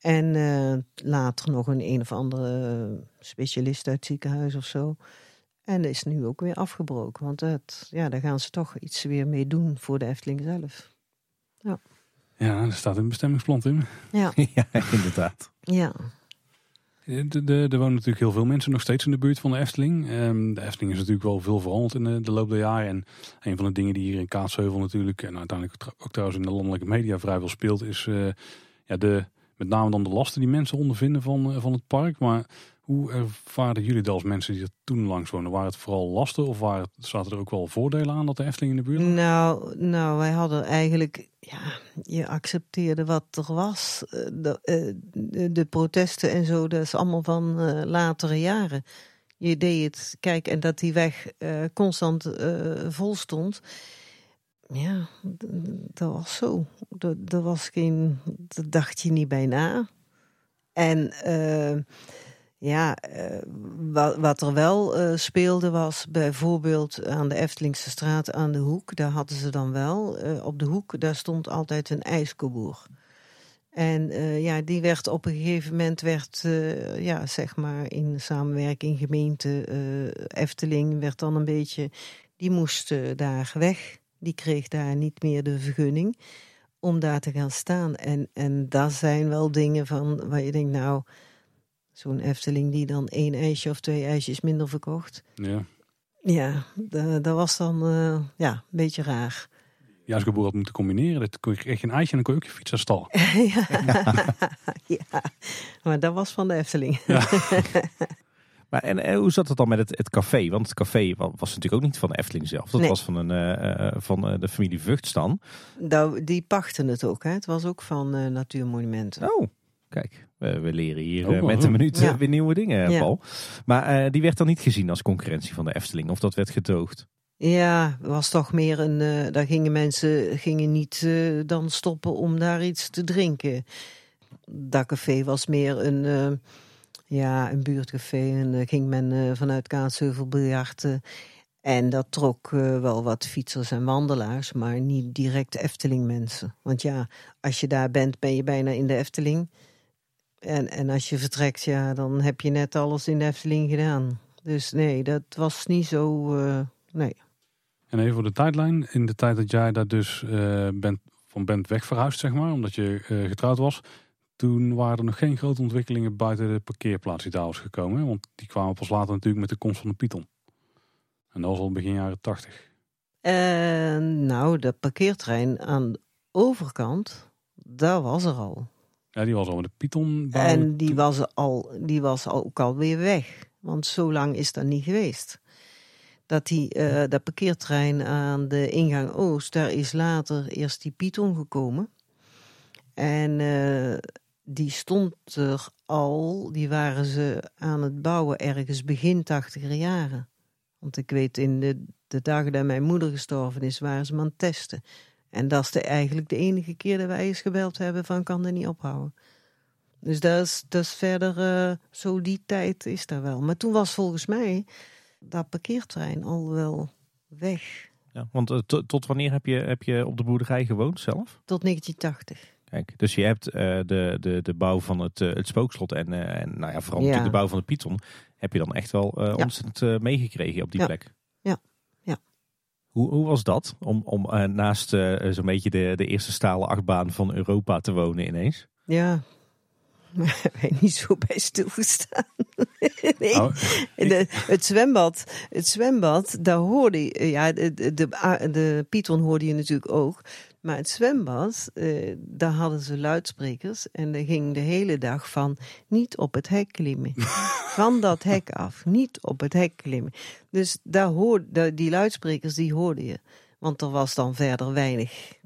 [SPEAKER 3] En uh, later nog een een of andere specialist uit het ziekenhuis of zo. En dat is nu ook weer afgebroken. Want dat, ja, daar gaan ze toch iets weer mee doen voor de Efteling zelf. Ja,
[SPEAKER 1] ja er staat een bestemmingsplan in.
[SPEAKER 3] Ja,
[SPEAKER 2] ja inderdaad.
[SPEAKER 3] Ja.
[SPEAKER 1] De, er wonen natuurlijk heel veel mensen nog steeds in de buurt van de Efteling. Um, de Efteling is natuurlijk wel veel veranderd in de, loop der jaren. En een van de dingen die hier in Kaatsheuvel natuurlijk... en uiteindelijk ook trouwens in de landelijke media vrij veel speelt... is uh, ja, de, met name dan de lasten die mensen ondervinden van, uh, van het park. Maar hoe ervaren jullie dat als mensen die er toen langs wonen? Waren het vooral lasten of waren, zaten er ook wel voordelen aan dat de Efteling in de buurt was?
[SPEAKER 3] Nou, nou wij hadden eigenlijk, ja, je accepteerde wat er was. De, de, de protesten en zo, dat is allemaal van uh, latere jaren. Je deed het, kijk, en dat die weg constant vol stond. Ja, dat was zo. Er was geen, daar dacht je niet bij na. En ja, uh, wat, er wel uh, speelde was bijvoorbeeld aan de Eftelingse straat aan de hoek. Daar hadden ze dan wel. Uh, op de hoek, daar stond altijd een ijskoboer. En ja, die werd op een gegeven moment, werd, ja, zeg maar in samenwerking gemeente Efteling, werd dan een beetje, die moest daar weg. Die kreeg daar niet meer de vergunning om daar te gaan staan. En, en dat zijn wel dingen van waar je denkt, nou zo'n Efteling die dan één ijsje of twee ijsjes minder verkocht.
[SPEAKER 1] Ja.
[SPEAKER 3] Ja, dat was dan uh, ja, een beetje raar.
[SPEAKER 1] Ja, als geboren had moeten combineren, dat kon je echt een ijsje en dan kon je ook je fiets aan stal.
[SPEAKER 3] ja. ja, maar dat was van de Efteling. Ja.
[SPEAKER 2] maar en, en, hoe zat het dan met het, het café? Want het café was, was natuurlijk ook niet van de Efteling zelf. Dat
[SPEAKER 3] nee.
[SPEAKER 2] was van, een, uh, van de familie Vugtstan.
[SPEAKER 3] Nou, die pachten het ook. Hè. Het was ook van uh, Natuurmonumenten.
[SPEAKER 2] Oh, Kijk, we, we leren hier oh, met een minuut ja. weer nieuwe dingen,
[SPEAKER 3] ja.
[SPEAKER 2] Paul. Maar uh, die werd dan niet gezien als concurrentie van de Efteling, of dat werd gedoogd?
[SPEAKER 3] Ja, was toch meer een. Uh, daar gingen mensen gingen niet uh, dan stoppen om daar iets te drinken. Dat café was meer een, ja, een buurtcafé. En daar ging men vanuit Kaatsheuvel biljarten. En dat trok wel wat fietsers en wandelaars, maar niet direct Efteling mensen. Want ja, als je daar bent, ben je bijna in de Efteling. En, en als je vertrekt, ja, dan heb je net alles in de Efteling gedaan. Dus nee, dat was niet zo, uh, nee.
[SPEAKER 1] En even voor de tijdlijn. In de tijd dat jij daar dus uh, bent, van bent wegverhuisd, zeg maar, omdat je uh, getrouwd was. Toen waren er nog geen grote ontwikkelingen buiten de parkeerplaats die daar was gekomen. Want die kwamen pas later natuurlijk met de komst van de Python. En dat was al begin jaren tachtig.
[SPEAKER 3] Nou, de parkeertrein aan de overkant, daar was er al.
[SPEAKER 1] Ja, die was al met de Python.
[SPEAKER 3] En die was, al, die was ook alweer weg. Want zo lang is dat niet geweest. Dat die, uh, de parkeertrein aan de ingang Oost, daar is later eerst die Python gekomen. En uh, die stond er al, die waren ze aan het bouwen ergens begin tachtiger jaren. Want ik weet, in de, de dagen dat mijn moeder gestorven is, waren ze aan het testen. En dat is de, eigenlijk de enige keer dat wij eens gebeld hebben van kan er niet ophouden. Dus dat is, dat is verder, uh, zo die tijd is daar wel. Maar toen was volgens mij dat parkeertrein al wel weg.
[SPEAKER 2] Ja, want uh, tot wanneer heb je, heb je op de boerderij gewoond zelf?
[SPEAKER 3] Tot 1980.
[SPEAKER 2] Kijk, dus je hebt uh, de, de, de bouw van het, het spookslot en, en nou ja, vooral ja. natuurlijk de bouw van de Python. Heb je dan echt wel ja. ontzettend meegekregen op die
[SPEAKER 3] ja.
[SPEAKER 2] plek?
[SPEAKER 3] Ja.
[SPEAKER 2] Hoe, hoe was dat om, om uh, naast uh, zo'n beetje de, de eerste stalen achtbaan van Europa te wonen ineens?
[SPEAKER 3] Ja, maar wij niet zo bij stilgestaan. nee. Oh, de, het zwembad, het zwembad, daar hoorde je, ja, de, de, de, de Python hoorde je natuurlijk ook. Maar het zwembad, eh, daar hadden ze luidsprekers. En daar ging de hele dag van niet op het hek klimmen. van dat hek af, niet op het hek klimmen. Dus daar hoorde, die luidsprekers, die hoorde je. Want er was dan verder weinig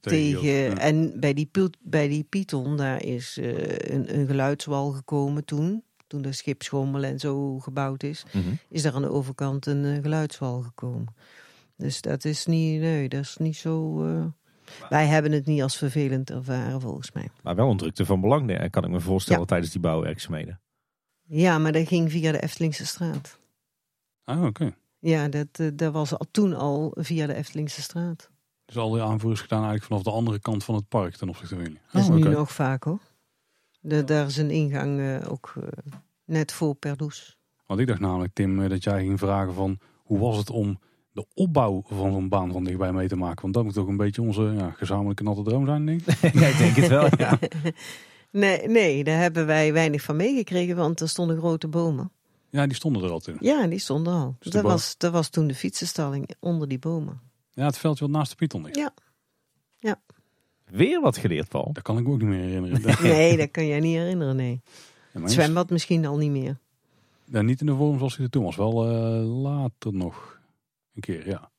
[SPEAKER 3] tegen. Ja. En bij die, bij die Python, daar is uh, een, een geluidswal gekomen toen. Toen de schipschommel en zo gebouwd is.
[SPEAKER 2] Mhm.
[SPEAKER 3] Mm -hmm. Is daar aan de overkant een uh, geluidswal gekomen. Dus dat is niet, nee, dat is niet zo... Uh, wij hebben het niet als vervelend ervaren, volgens mij.
[SPEAKER 2] Maar wel een drukte van belang, kan ik me voorstellen, ja. tijdens die bouwwerkzaamheden.
[SPEAKER 3] Ja, maar dat ging via de Eftelingse straat.
[SPEAKER 1] Ah, oké. Okay.
[SPEAKER 3] Ja, dat, dat was al, toen al via de Eftelingse straat.
[SPEAKER 1] Dus al die aanvoerders gedaan eigenlijk vanaf de andere kant van het park ten opzichte van jullie?
[SPEAKER 3] Dat is oh, nu nog vaak hoor. De, daar is een ingang uh, ook uh, net voor Perdoes.
[SPEAKER 1] Want ik dacht namelijk, Tim, dat jij ging vragen van... hoe was het om de opbouw van zo'n baan van dichtbij mee te maken? Want dat moet toch een beetje onze ja, gezamenlijke natte droom zijn, denk ik?
[SPEAKER 2] ja, ik denk het wel, ja.
[SPEAKER 3] nee, nee, daar hebben wij weinig van meegekregen, want er stonden grote bomen.
[SPEAKER 1] Ja, die stonden er al toen.
[SPEAKER 3] Ja, die stonden al. Dus dat, was, dat was toen de fietsenstalling onder die bomen.
[SPEAKER 1] Ja, het veldje wat naast de Python ligt.
[SPEAKER 3] Ja. ja.
[SPEAKER 2] Weer wat geleerd, Paul.
[SPEAKER 1] Dat kan ik ook niet meer herinneren.
[SPEAKER 3] nee, dat kan jij niet herinneren, nee. Ja, het zwembad misschien al niet meer.
[SPEAKER 1] Ja, niet in de vorm zoals hij er toen was. Wel uh, later nog een keer, ja.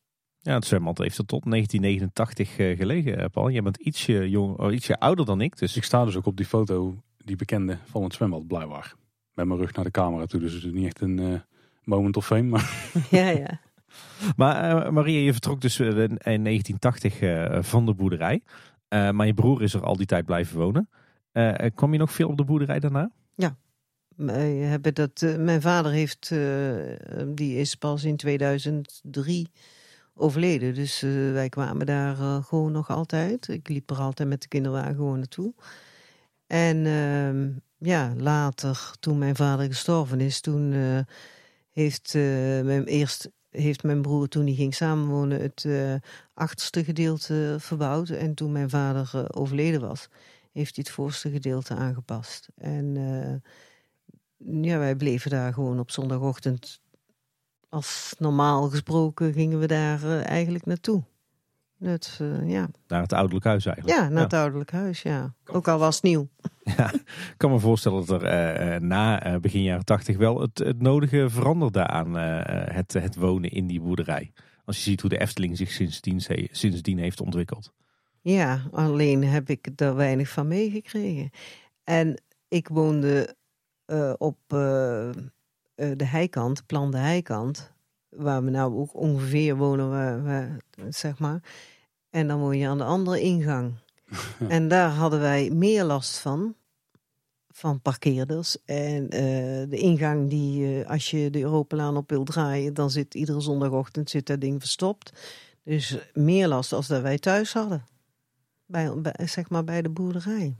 [SPEAKER 2] Ja, het zwembad heeft er tot 1989 uh, gelegen, Paul. Jij bent ietsje, jong, oh, ietsje ouder dan ik. Dus...
[SPEAKER 1] Ik sta dus ook op die foto, die bekende, van het zwembad, blijkbaar. Met mijn rug naar de camera toe. Dus het is niet echt een uh, moment of fame. Maar...
[SPEAKER 3] ja, ja.
[SPEAKER 2] Maar uh, Maria, je vertrok dus in 1980 uh, van de boerderij. Uh, maar je broer is er al die tijd blijven wonen. kwam je nog veel op de boerderij daarna?
[SPEAKER 3] Ja. Wij hebben dat, mijn vader heeft, die is pas in 2003 overleden. Dus wij kwamen daar gewoon nog altijd. Ik liep er altijd met de kinderwagen gewoon naartoe. En ehm, ja, later, toen mijn vader gestorven is, toen heeft mijn eerst heeft mijn broer toen hij ging samenwonen het achterste gedeelte verbouwd. En toen mijn vader overleden was, heeft hij het voorste gedeelte aangepast. En ja, wij bleven daar gewoon op zondagochtend. Als normaal gesproken gingen we daar eigenlijk naartoe. Het, ja.
[SPEAKER 2] Naar het ouderlijk huis eigenlijk?
[SPEAKER 3] Ja, naar ja. het ouderlijk huis, ja. Ook al was het nieuw.
[SPEAKER 2] Ja, ik kan me voorstellen dat er uh, na begin jaren tachtig wel het, het nodige veranderde aan het, het wonen in die boerderij. Als je ziet hoe de Efteling zich sindsdien, sindsdien heeft ontwikkeld.
[SPEAKER 3] Ja, alleen heb ik er weinig van meegekregen. En ik woonde op de heikant, plan de heikant, waar we nou ook ongeveer wonen, waar, waar, zeg maar. En dan woon je aan de andere ingang. Ja. En daar hadden wij meer last van, van parkeerders. En uh, de ingang die, uh, als je de Europalaan op wil draaien, dan zit iedere zondagochtend zit dat ding verstopt. Dus meer last als dat wij thuis hadden. Bij, bij, zeg maar bij de boerderij.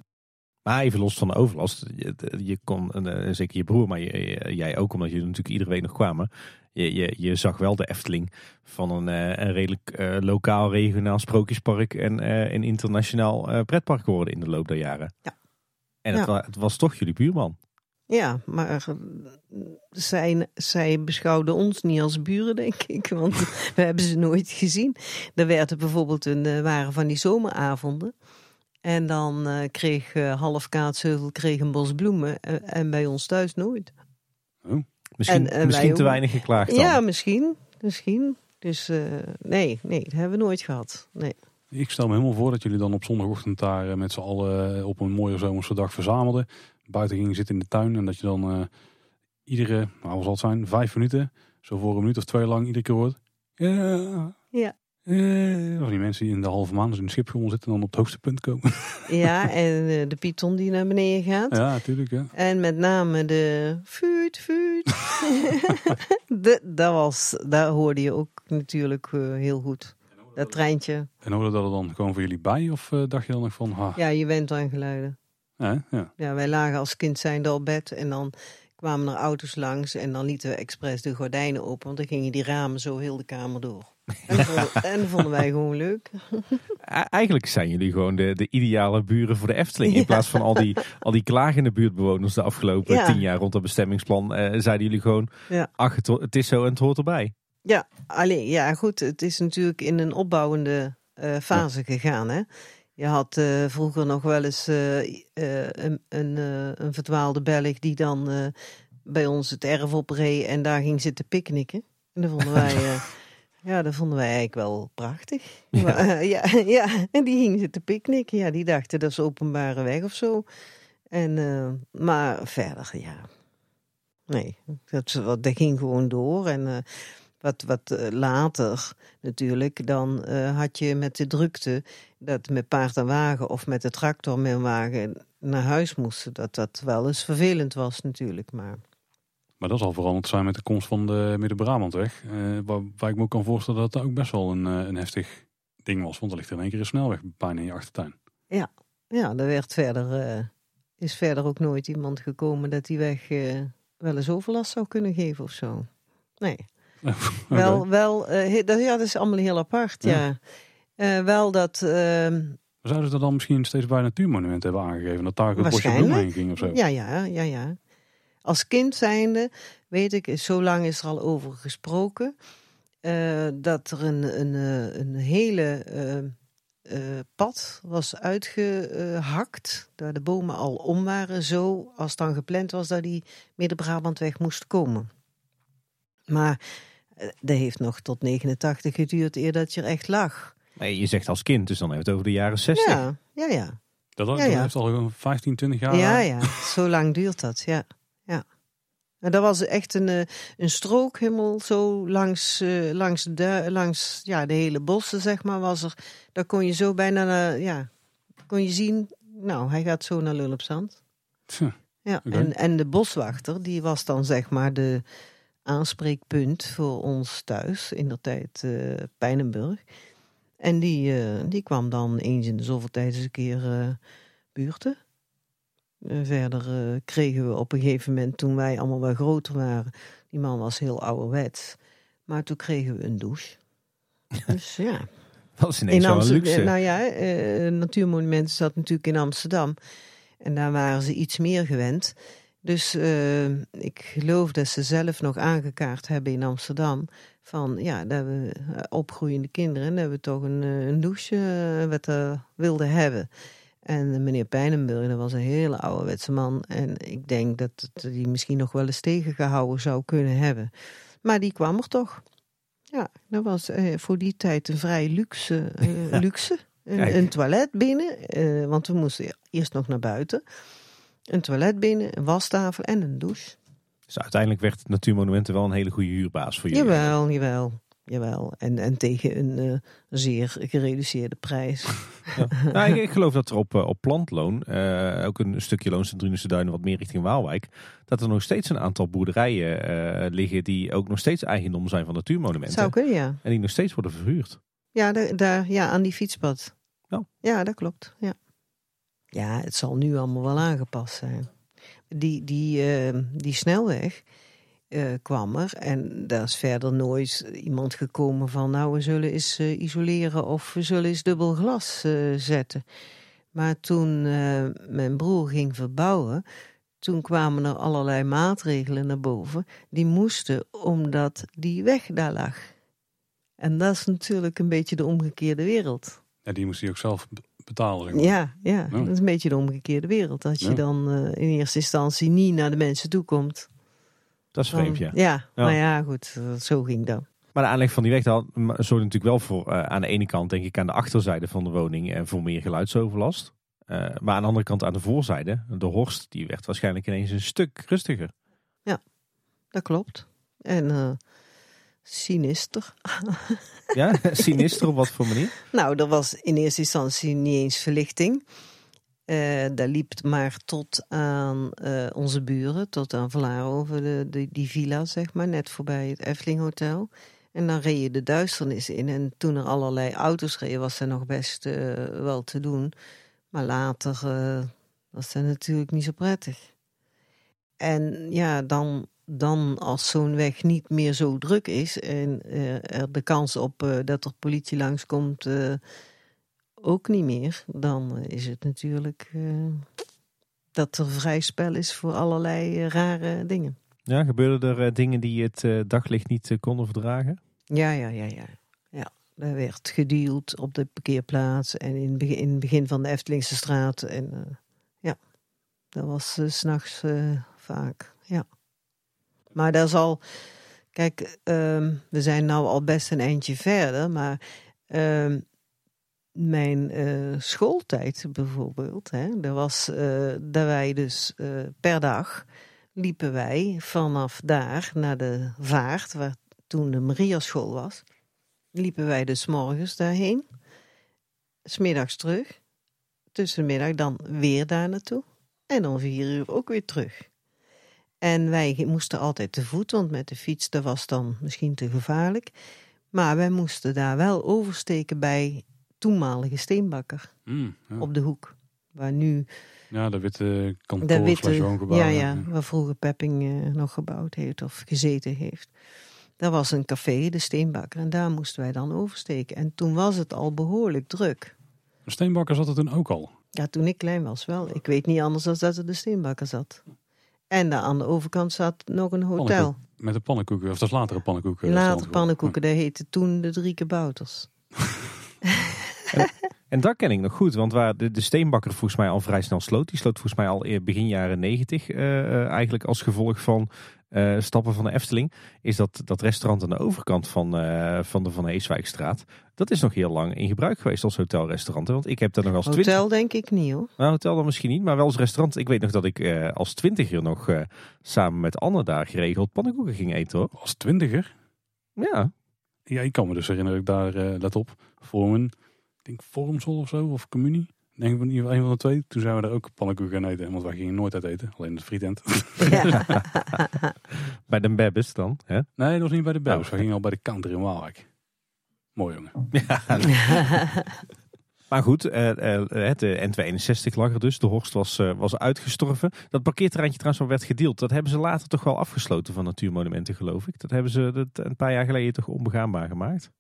[SPEAKER 2] Maar even los van de overlast. Je, je kon, uh, zeker je broer, maar je, jij ook, omdat jullie natuurlijk iedere week nog kwamen. je, je, je zag wel de Efteling van een, eh, een redelijk eh, lokaal, regionaal sprookjespark en eh, een internationaal eh, pretpark geworden in de loop der jaren.
[SPEAKER 3] Ja.
[SPEAKER 2] En het,
[SPEAKER 3] Ja.
[SPEAKER 2] wa- het was toch jullie buurman.
[SPEAKER 3] Ja, maar eh, zij, zij beschouwden ons niet als buren, denk ik. Want we hebben ze nooit gezien. Er werden bijvoorbeeld een, eh, waren van die zomeravonden. En dan eh, kreeg eh, half Kaatsheuvel kreeg een bos bloemen. eh, en bij ons thuis nooit.
[SPEAKER 2] Misschien,
[SPEAKER 3] En, eh,
[SPEAKER 2] misschien
[SPEAKER 3] wij
[SPEAKER 2] te weinig geklaagd dan.
[SPEAKER 3] Ja, misschien. Misschien. Dus nee, nee, dat hebben we nooit gehad. Nee.
[SPEAKER 1] Ik stel me helemaal voor dat jullie dan op zondagochtend daar met z'n allen op een mooie zomerse dag verzamelden. Buiten gingen zitten in de tuin en dat je dan iedere, nou wat zal het zijn, vijf minuten, zo voor een minuut of twee lang iedere keer hoort. Ja.
[SPEAKER 3] Ja.
[SPEAKER 1] Eh, Van die mensen die in de halve maan dus in de schipschommel zitten en dan op het hoogste punt komen.
[SPEAKER 3] Ja, en eh, de Python die naar beneden gaat.
[SPEAKER 1] ja, natuurlijk. Ja.
[SPEAKER 3] En met name de fuut. de, dat was, daar hoorde je ook natuurlijk eh, heel goed. Dat treintje.
[SPEAKER 1] En hoorde dat er dan gewoon voor jullie bij? Of eh, dacht je dan nog van, ha,
[SPEAKER 3] Ja, je went aan geluiden.
[SPEAKER 1] ja, ja.
[SPEAKER 3] Ja, wij lagen als kind zijnde op bed en dan kwamen er auto's langs en dan lieten we expres de gordijnen open, want dan gingen die ramen zo heel de kamer door. En dat vonden, en dat vonden wij gewoon leuk.
[SPEAKER 2] Eigenlijk zijn jullie gewoon de, de ideale buren voor de Efteling. In plaats van al die, al die klagende buurtbewoners de afgelopen
[SPEAKER 3] Ja.
[SPEAKER 2] tien jaar rond het bestemmingsplan. eh, zeiden jullie gewoon,
[SPEAKER 3] Ja.
[SPEAKER 2] ach het, is zo en het hoort erbij.
[SPEAKER 3] Ja, alleen, ja goed, het is natuurlijk in een opbouwende eh, fase gegaan. Hè? Je had eh, vroeger nog wel eens een, een, een verdwaalde Belg die dan bij ons het erf opreed en daar ging zitten picknicken. En dat vonden wij, ja, dat vonden wij eigenlijk wel prachtig.
[SPEAKER 2] Ja.
[SPEAKER 3] Maar, eh, ja, ja, en die ging zitten picknicken. Ja, die dachten dat is openbare weg of zo. En, eh, maar verder, ja. Nee, dat, dat ging gewoon door. En eh, wat, wat later natuurlijk, dan had je met de drukte dat met paard en wagen of met de tractor met een wagen naar huis moesten. Dat dat wel eens vervelend was natuurlijk. Maar
[SPEAKER 1] Maar dat zal veranderd zijn met de komst van de Midden-Brabantweg. eh, waar, waar ik me ook kan voorstellen dat dat ook best wel een, eh, een heftig ding was. Want er ligt in één keer een snelweg bijna in je achtertuin.
[SPEAKER 3] ja, er werd verder, eh, is verder ook nooit iemand gekomen dat die weg wel eens overlast zou kunnen geven of zo. Nee. Wel, wel he- dat, ja, dat is allemaal heel apart, ja.
[SPEAKER 1] Ja.
[SPEAKER 3] Wel dat, ehm,
[SPEAKER 1] Zouden ze dat dan misschien steeds bij natuurmonumenten hebben aangegeven? Dat daar ook het bosje bloemen heen ging of zo?
[SPEAKER 3] Ja, ja, ja, ja. Als kind zijnde weet ik, zo lang is er al over gesproken, eh, dat er een, een, eh, een hele eh, eh, pad was uitgehakt, daar de bomen al om waren, zo als dan gepland was dat die Midden-Brabantweg moest komen. Maar dat heeft nog tot 89 geduurd eer dat je er echt lag.
[SPEAKER 2] Maar je zegt als kind, dus dan hebben we het over de jaren 60.
[SPEAKER 3] Ja, ja, ja.
[SPEAKER 1] Dat, dat
[SPEAKER 3] Ja, ja.
[SPEAKER 1] heeft al gewoon 15, 20 jaar.
[SPEAKER 3] Ja, ja, zo lang duurt dat, ja. En dat was echt een, eh, een strook helemaal zo langs, eh, langs, de, langs ja, de hele bossen, zeg maar, was er. Daar kon je zo bijna, naar, ja, kon je zien, nou, hij gaat zo naar Lullepzand.
[SPEAKER 1] Tja,
[SPEAKER 3] Ja, en, en de boswachter, die was dan zeg maar de aanspreekpunt voor ons thuis, in de tijd eh Pijnenburg. En die, die kwam dan eens in de zoveel tijd eens een keer buurten. Eh, verder eh, kregen we op een gegeven moment, toen wij allemaal wel groter waren, die man was heel ouderwets, maar toen kregen we een douche. Dus ja.
[SPEAKER 2] Dat is ineens
[SPEAKER 3] Amsterdam-
[SPEAKER 2] luxe.
[SPEAKER 3] Nou ja, eh Natuurmonument zat natuurlijk in Amsterdam. En daar waren ze iets meer gewend. Dus eh, ik geloof dat ze zelf nog aangekaart hebben in Amsterdam. Van ja, dat we eh, opgroeiende kinderen, dat we toch een, eh, een douche eh, wat we wilden hebben. En meneer Pijnenburg, dat was een hele ouderwetse man. En ik denk dat die misschien nog wel eens tegengehouden zou kunnen hebben. Maar die kwam er toch. Ja, dat was eh, voor die tijd een vrij luxe. eh,
[SPEAKER 2] Ja.
[SPEAKER 3] luxe. Een, een toilet binnen, eh, want we moesten eerst nog naar buiten. Een toilet binnen, een wastafel en een douche.
[SPEAKER 2] Dus uiteindelijk werd het Natuurmonumenten wel een hele goede huurbaas voor jullie.
[SPEAKER 3] Jawel, jawel, jawel. En, en tegen een eh, zeer gereduceerde prijs.
[SPEAKER 2] Nou, ik, ik geloof dat er op, eh, op plantloon, eh, ook een stukje loon Sint-Drunense Duinen wat meer richting Waalwijk, dat er nog steeds een aantal boerderijen liggen die ook nog steeds eigendom zijn van natuurmonumenten.
[SPEAKER 3] Zou kunnen, ja.
[SPEAKER 2] En die nog steeds worden verhuurd.
[SPEAKER 3] Ja, daar, daar, ja aan die fietspad.
[SPEAKER 2] Ja.
[SPEAKER 3] ja, dat klopt. Ja. ja, het zal nu allemaal wel aangepast zijn. Die, die, die snelweg, eh, kwam er. En daar is verder nooit iemand gekomen van... nou, we zullen eens eh, isoleren of we zullen eens dubbel glas eh, zetten. Maar toen mijn broer ging verbouwen... toen kwamen er allerlei maatregelen naar boven. Die moesten omdat die weg daar lag. En dat is natuurlijk een beetje de omgekeerde wereld.
[SPEAKER 1] Ja, die moest hij ook zelf betalen.
[SPEAKER 3] Ja, ja,
[SPEAKER 1] Ja.
[SPEAKER 3] dat is een beetje de omgekeerde wereld. Dat je
[SPEAKER 1] Ja.
[SPEAKER 3] dan in eerste instantie niet naar de mensen toe komt.
[SPEAKER 2] Dat is vreemd, ja.
[SPEAKER 3] ja. maar ja, goed, zo ging dat.
[SPEAKER 2] Maar de aanleg van die weg dat zorgt natuurlijk wel voor, eh, aan de ene kant denk ik aan de achterzijde van de woning en voor meer geluidsoverlast. Eh, maar aan de andere kant aan de voorzijde, de horst, die werd waarschijnlijk ineens een stuk rustiger.
[SPEAKER 3] Dat klopt. En eh sinister.
[SPEAKER 2] Ja, sinister op wat voor manier?
[SPEAKER 3] Nou, er was in eerste instantie niet eens verlichting. Eh daar liep maar tot aan eh, onze buren, tot aan Vlaarover, de, die villa, zeg maar, net voorbij het Efteling Hotel. En dan reed je de duisternis in. En toen er allerlei auto's reden, was dat nog best eh, wel te doen. Maar later was dat natuurlijk niet zo prettig. En ja, dan, dan als zo'n weg niet meer zo druk is en er de kans op dat er politie langskomt eh ook niet meer, dan is het natuurlijk eh, dat er vrij spel is voor allerlei eh, rare dingen.
[SPEAKER 2] Ja, gebeurden er eh, dingen die het daglicht niet konden verdragen?
[SPEAKER 3] Ja, ja, ja, ja. ja. Er werd gedeeld op de parkeerplaats en in het begin, in het begin van de Eftelingse straat. En ja, dat was 's s'nachts vaak, ja. Maar daar zal, kijk, ehm, we zijn nou al best een eindje verder, maar ehm, mijn eh, schooltijd bijvoorbeeld, hè, er was eh, dat wij dus eh, per dag liepen wij vanaf daar naar de vaart, waar toen de Mariaschool was, liepen wij dus morgens daarheen, smiddags terug, tussen de middag dan weer daar naartoe en dan vier uur ook weer terug. En wij moesten altijd te voet, want met de fiets dat was dan misschien te gevaarlijk. Maar wij moesten daar wel oversteken bij toenmalige steenbakker
[SPEAKER 1] Mm, ja.
[SPEAKER 3] op de hoek. Waar nu
[SPEAKER 1] ja, de witte
[SPEAKER 3] de
[SPEAKER 1] kantoor
[SPEAKER 3] witte,
[SPEAKER 1] slash woongebouw.
[SPEAKER 3] ja, ja, waar vroeger Pepping eh, nog gebouwd heeft of gezeten heeft. Daar was een café, de Steenbakker, en daar moesten wij dan oversteken. En toen was het al behoorlijk druk.
[SPEAKER 1] Een steenbakker zat er toen ook al.
[SPEAKER 3] Ja, toen ik klein was wel. Ik weet niet anders dan dat er de Steenbakker zat. En daar aan de overkant zat nog een hotel.
[SPEAKER 1] Pannenkoek. Met de pannenkoeken, of dat is latere pannenkoeken.
[SPEAKER 3] Later pannenkoeken, dat heette toen de Drie Kabouters.
[SPEAKER 2] En dat ken ik nog goed, want waar de, de steenbakker volgens mij al vrij snel sloot. Die sloot volgens mij al eer- begin jaren negentig eigenlijk als gevolg van eh, stappen van de Efteling. Is dat, dat restaurant aan de overkant van, eh, van de Van Heeswijkstraat. Dat is nog heel lang in gebruik geweest als hotelrestaurant. hè, Want ik heb daar nog als twintig...
[SPEAKER 3] Hotel denk ik niet hoor.
[SPEAKER 2] Nou, hotel dan misschien niet, maar wel als restaurant. Ik weet nog dat ik eh, als twintiger nog eh, samen met Anne daar geregeld pannenkoeken ging eten hoor.
[SPEAKER 1] Als twintiger.
[SPEAKER 2] Ja,
[SPEAKER 1] Ja, ik kan me dus herinneren dat ik daar, eh, let op, voor een, ik denk Vormsel of zo, of Communie. Ik Denk in ieder geval een van de twee. Toen zijn we daar ook pannenkoeken gaan eten. Want wij gingen nooit uit eten. Alleen de frietent.
[SPEAKER 3] Ja.
[SPEAKER 2] bij de Bebbes dan. Hè?
[SPEAKER 1] Nee, dat was niet bij de Bells.
[SPEAKER 2] Oh.
[SPEAKER 1] We gingen al bij de counter in Waalwijk. Mooi jongen.
[SPEAKER 2] Maar goed, eh, eh, het eh, N261 lag er dus. De Horst was, eh, was uitgestorven. Dat parkeerterreintje trouwens wel werd gedeeld. Dat hebben ze later toch wel afgesloten van Natuurmonumenten, geloof ik. Dat hebben ze dat een paar jaar geleden toch onbegaanbaar gemaakt.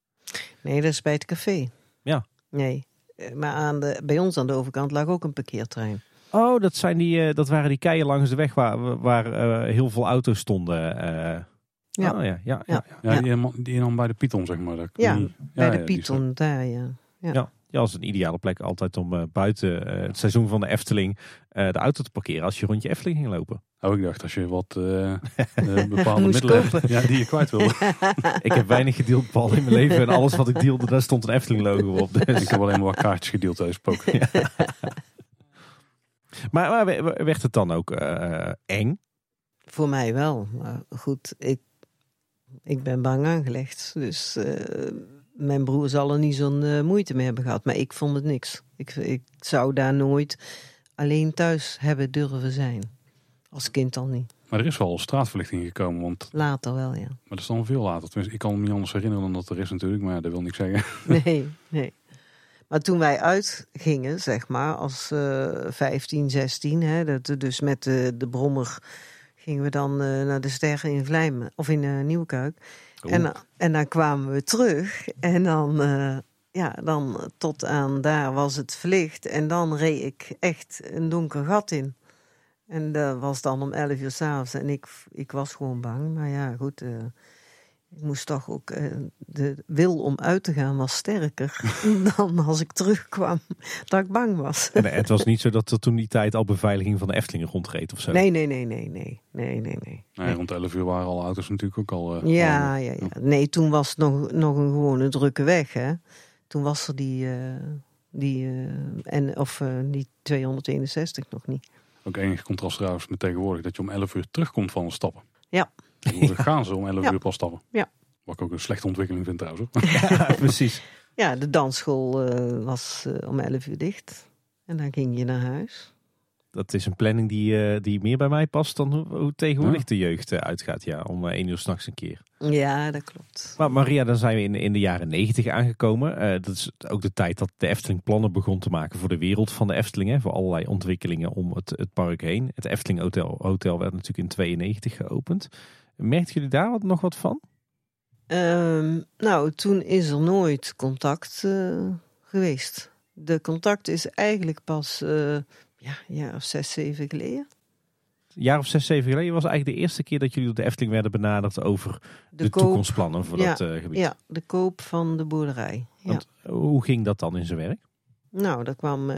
[SPEAKER 3] Nee, dat is bij het café.
[SPEAKER 2] Ja.
[SPEAKER 3] Nee, Eh, maar aan de, bij ons aan de overkant lag ook een parkeertrein.
[SPEAKER 2] Oh, dat, zijn die, eh, dat waren die keien langs de weg waar, waar eh, heel veel auto's stonden. eh.
[SPEAKER 3] Ja.
[SPEAKER 2] Oh, ja, ja, ja.
[SPEAKER 3] Ja.
[SPEAKER 1] Ja,
[SPEAKER 3] Ja.
[SPEAKER 1] Die, dan bij de Python, zeg maar. Dat-
[SPEAKER 3] Ja,
[SPEAKER 1] die-
[SPEAKER 3] Bij
[SPEAKER 1] ja,
[SPEAKER 3] de Python, daar ja. Ja.
[SPEAKER 2] Ja, als een ideale plek altijd om eh, buiten eh, het seizoen van de Efteling eh, de auto te parkeren als je rond je Efteling ging lopen.
[SPEAKER 1] Oh, ik dacht als je wat bepaalde middelen
[SPEAKER 3] kopen.
[SPEAKER 1] ja, die je kwijt wilde.
[SPEAKER 2] Ik heb weinig gedeeld, Paul, in mijn leven. En alles wat ik deelde, daar stond een Efteling logo op. Dus.
[SPEAKER 1] ik heb alleen maar wat kaartjes gedeeld tijdens poker.
[SPEAKER 2] Maar, maar we- werd het dan ook eh, eng?
[SPEAKER 3] Voor mij wel. Maar goed, ik, ik ben bang aangelegd. Dus eh, mijn broer zal er niet zo'n eh, moeite mee hebben gehad. Maar ik vond het niks. Ik, ik zou daar nooit alleen thuis hebben durven zijn. Als kind al niet.
[SPEAKER 1] Maar er is wel straatverlichting gekomen, want
[SPEAKER 3] Later wel, ja.
[SPEAKER 1] maar dat is dan veel later. Tenminste, ik kan me niet anders herinneren dan dat er is natuurlijk, maar ja, dat wil niks zeggen.
[SPEAKER 3] Nee, nee. Maar toen wij uitgingen, zeg maar, als eh 15, 16, hè, dat, dus met de, de brommer gingen we dan eh, naar de Sterren in Vlijmen of in uh, Nieuwkuik. En, en dan kwamen we terug en dan, eh, ja, dan tot aan daar was het verlicht. En dan reed ik echt een donker gat in. En dat was dan om 11 uur s'avonds. En ik, ik was gewoon bang. Maar ja, goed. eh, ik moest toch ook. eh, de wil om uit te gaan was sterker dan als ik terugkwam. Dat ik bang was.
[SPEAKER 2] En het was niet zo dat er toen die tijd al beveiliging van de Efteling rondreed of zo.
[SPEAKER 3] Nee, nee, nee, nee, nee. Nee, nee, nee.
[SPEAKER 1] Nee, rond 11 uur waren alle auto's natuurlijk ook al... eh,
[SPEAKER 3] Ja,
[SPEAKER 1] al-
[SPEAKER 3] ja, ja. Nee, toen was het nog, nog een gewone drukke weg, hè. Toen was er die, eh, die, eh, en, of, eh, die 261 nog niet.
[SPEAKER 1] Ook enig contrast trouwens met tegenwoordig. Dat je om 11 uur terugkomt van het stappen.
[SPEAKER 3] Ja.
[SPEAKER 1] Tegenwoordig gaan ze om 11
[SPEAKER 3] Ja.
[SPEAKER 1] uur pas stappen.
[SPEAKER 3] Ja.
[SPEAKER 1] Wat ik ook een slechte ontwikkeling vind trouwens. hoor.
[SPEAKER 2] Ja, precies.
[SPEAKER 3] Ja, de dansschool eh, was eh, om 11 uur dicht. En dan ging je naar huis.
[SPEAKER 2] Dat is een planning die, eh, die meer bij mij past dan hoe, hoe tegenwoordig
[SPEAKER 1] Ja.
[SPEAKER 2] de jeugd uitgaat. Ja, om eh, één uur s'nachts een keer.
[SPEAKER 3] Ja, dat klopt.
[SPEAKER 2] Maar Maria, dan zijn we in, in de jaren negentig aangekomen. Eh, dat is ook de tijd dat de Efteling plannen begon te maken voor de wereld van de Efteling. Hè, voor allerlei ontwikkelingen om het, het park heen. Het Efteling Hotel, Hotel werd natuurlijk in 92 geopend. Merkten jullie daar wat, nog wat van?
[SPEAKER 3] Ehm, nou, toen is er nooit contact eh, geweest. De contact is eigenlijk pas eh, ja, een jaar of zes, zeven geleden.
[SPEAKER 2] Een jaar of zes, zeven geleden was eigenlijk de eerste keer dat jullie door de Efteling werden benaderd over de,
[SPEAKER 3] koop-
[SPEAKER 2] toekomstplannen voor
[SPEAKER 3] Ja,
[SPEAKER 2] dat eh, gebied.
[SPEAKER 3] Ja, de koop van de boerderij. Ja.
[SPEAKER 2] Want hoe ging dat dan in zijn werk?
[SPEAKER 3] Nou, daar kwam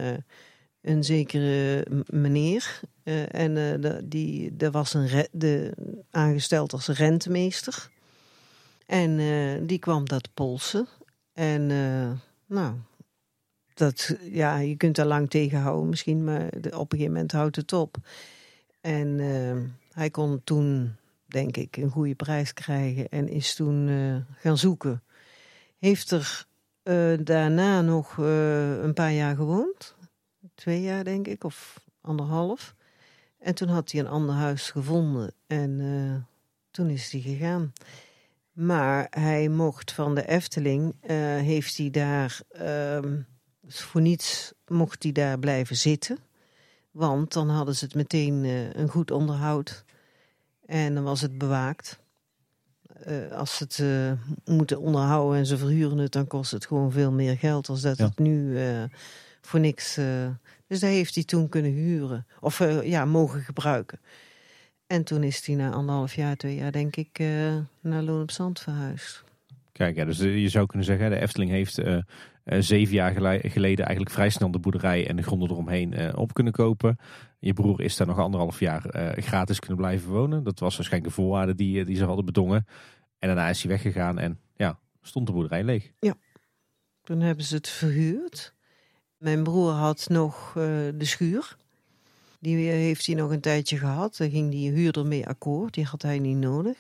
[SPEAKER 3] een zekere meneer. eh, en eh, die, dat was een de, aangesteld als rentemeester. En eh, die kwam dat polsen. En nou, dat, ja, je kunt daar lang tegenhouden misschien, maar op een gegeven moment houdt het op. En hij kon toen, denk ik, een goede prijs krijgen en is toen gaan zoeken. Heeft er daarna nog een paar jaar gewoond. Twee jaar, denk ik, of anderhalf. En toen had hij een ander huis gevonden en eh, toen is hij gegaan. Maar hij mocht van de Efteling, eh, heeft hij daar, ehm, dus voor niets mocht hij daar blijven zitten. Want dan hadden ze het meteen eh, een goed onderhoud en dan was het bewaakt. Als ze het moeten onderhouden en ze verhuren het, dan kost het gewoon veel meer geld als dat
[SPEAKER 2] Ja.
[SPEAKER 3] het nu voor niks. eh, dus dat heeft hij toen kunnen huren of eh, ja, mogen gebruiken. En toen is hij na anderhalf jaar, twee jaar, denk ik, eh, naar Loon op Zand verhuisd.
[SPEAKER 2] Kijk, ja, dus je zou kunnen zeggen, de Efteling heeft zeven jaar gele- geleden eigenlijk vrij snel de boerderij en de gronden eromheen op kunnen kopen. Je broer is daar nog anderhalf jaar gratis kunnen blijven wonen. Dat was waarschijnlijk een voorwaarde die, die ze hadden bedongen. En daarna is hij weggegaan en ja, stond de boerderij leeg.
[SPEAKER 3] Toen hebben ze het verhuurd. Mijn broer had nog eh, de schuur. Die heeft hij nog een tijdje gehad. Daar ging die huurder mee akkoord. Die had hij niet nodig.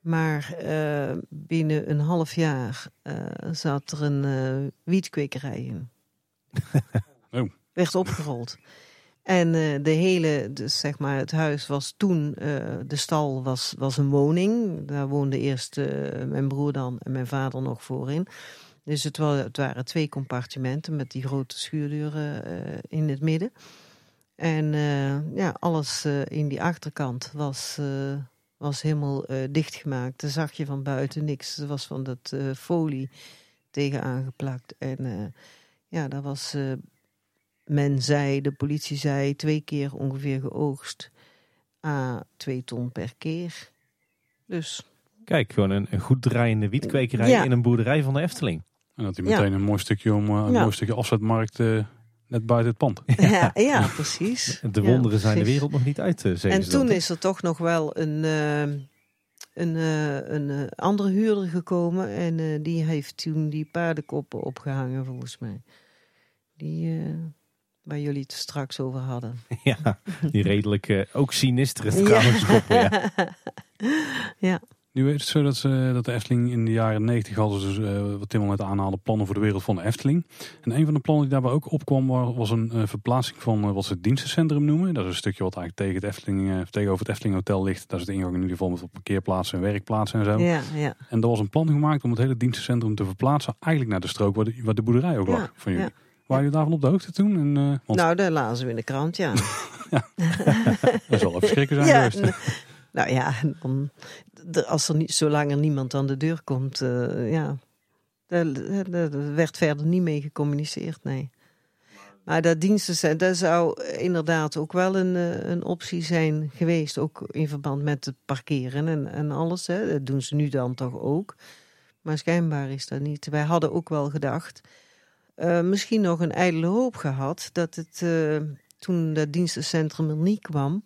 [SPEAKER 3] Maar eh, binnen een half jaar eh, zat er een wietkwekerij in.
[SPEAKER 1] Oh.
[SPEAKER 3] Werd opgerold. En de hele, dus zeg maar, het huis was toen, de stal was, was een woning. Daar woonde eerst mijn broer dan en mijn vader nog voorin. Dus het, wa- het waren twee compartimenten met die grote schuurdeuren eh, in het midden. En eh, ja, alles eh, in die achterkant was, was helemaal dichtgemaakt. Daar zag je van buiten niks. Er was van dat folie tegen aangeplakt. En ja, dat was, men zei, de politie zei, twee keer ongeveer geoogst. A, twee ton per keer. Dus
[SPEAKER 2] Kijk, gewoon een, een goed draaiende wietkwekerij
[SPEAKER 3] Ja.
[SPEAKER 2] in een boerderij van de Efteling.
[SPEAKER 1] En dat hij
[SPEAKER 3] Ja.
[SPEAKER 1] meteen een mooi stukje om eh, een
[SPEAKER 3] Ja.
[SPEAKER 1] mooi stukje afzetmarkt eh, net buiten het pand.
[SPEAKER 3] ja, ja precies.
[SPEAKER 2] De
[SPEAKER 3] Ja,
[SPEAKER 2] wonderen zijn de wereld nog niet uit, eh, zeggen
[SPEAKER 3] En toen is er toch nog wel een, een, eh, een andere huurder gekomen. En eh, die heeft toen die paardenkoppen opgehangen, volgens mij. Die, eh, waar jullie het straks over hadden.
[SPEAKER 2] Ja, die redelijk ook sinistere
[SPEAKER 3] Ja.
[SPEAKER 2] trouwens ja.
[SPEAKER 3] ja.
[SPEAKER 1] Nu is het zo dat, ze, dat de Efteling in de jaren 90 hadden ze dus, eh, wat Tim al net aanhaalde, plannen voor de wereld van de Efteling. En een van de plannen die daarbij ook opkwam wa- was een eh, verplaatsing van eh, wat ze het dienstencentrum noemen. Dat is een stukje wat eigenlijk tegen het Efteling, tegenover het Efteling Hotel ligt. Daar is de ingang in ieder geval met parkeerplaatsen en werkplaatsen en zo.
[SPEAKER 3] Ja, ja.
[SPEAKER 1] En er was een plan gemaakt om het hele dienstencentrum te verplaatsen eigenlijk naar de strook waar de, waar de boerderij ook
[SPEAKER 3] Ja,
[SPEAKER 1] lag van jullie.
[SPEAKER 3] ja.
[SPEAKER 1] Waren jullie daarvan op de hoogte toen? En, want
[SPEAKER 3] Nou, daar lazen we in de krant, ja.
[SPEAKER 1] dat zal even schrikken zijn
[SPEAKER 3] ja,
[SPEAKER 1] geweest.
[SPEAKER 3] Nou ja, dan, als er niet, zolang er niemand aan de deur komt, uh, ja, daar werd verder niet mee gecommuniceerd, nee. Maar dat diensten zijn, dat zou inderdaad ook wel een, eh, een optie zijn geweest. Ook in verband met het parkeren en, en alles. Hè. Dat doen ze nu dan toch ook. Maar schijnbaar is dat niet. Wij hadden ook wel gedacht, uh, misschien nog een ijdele hoop gehad, dat het toen dat dienstencentrum er niet kwam,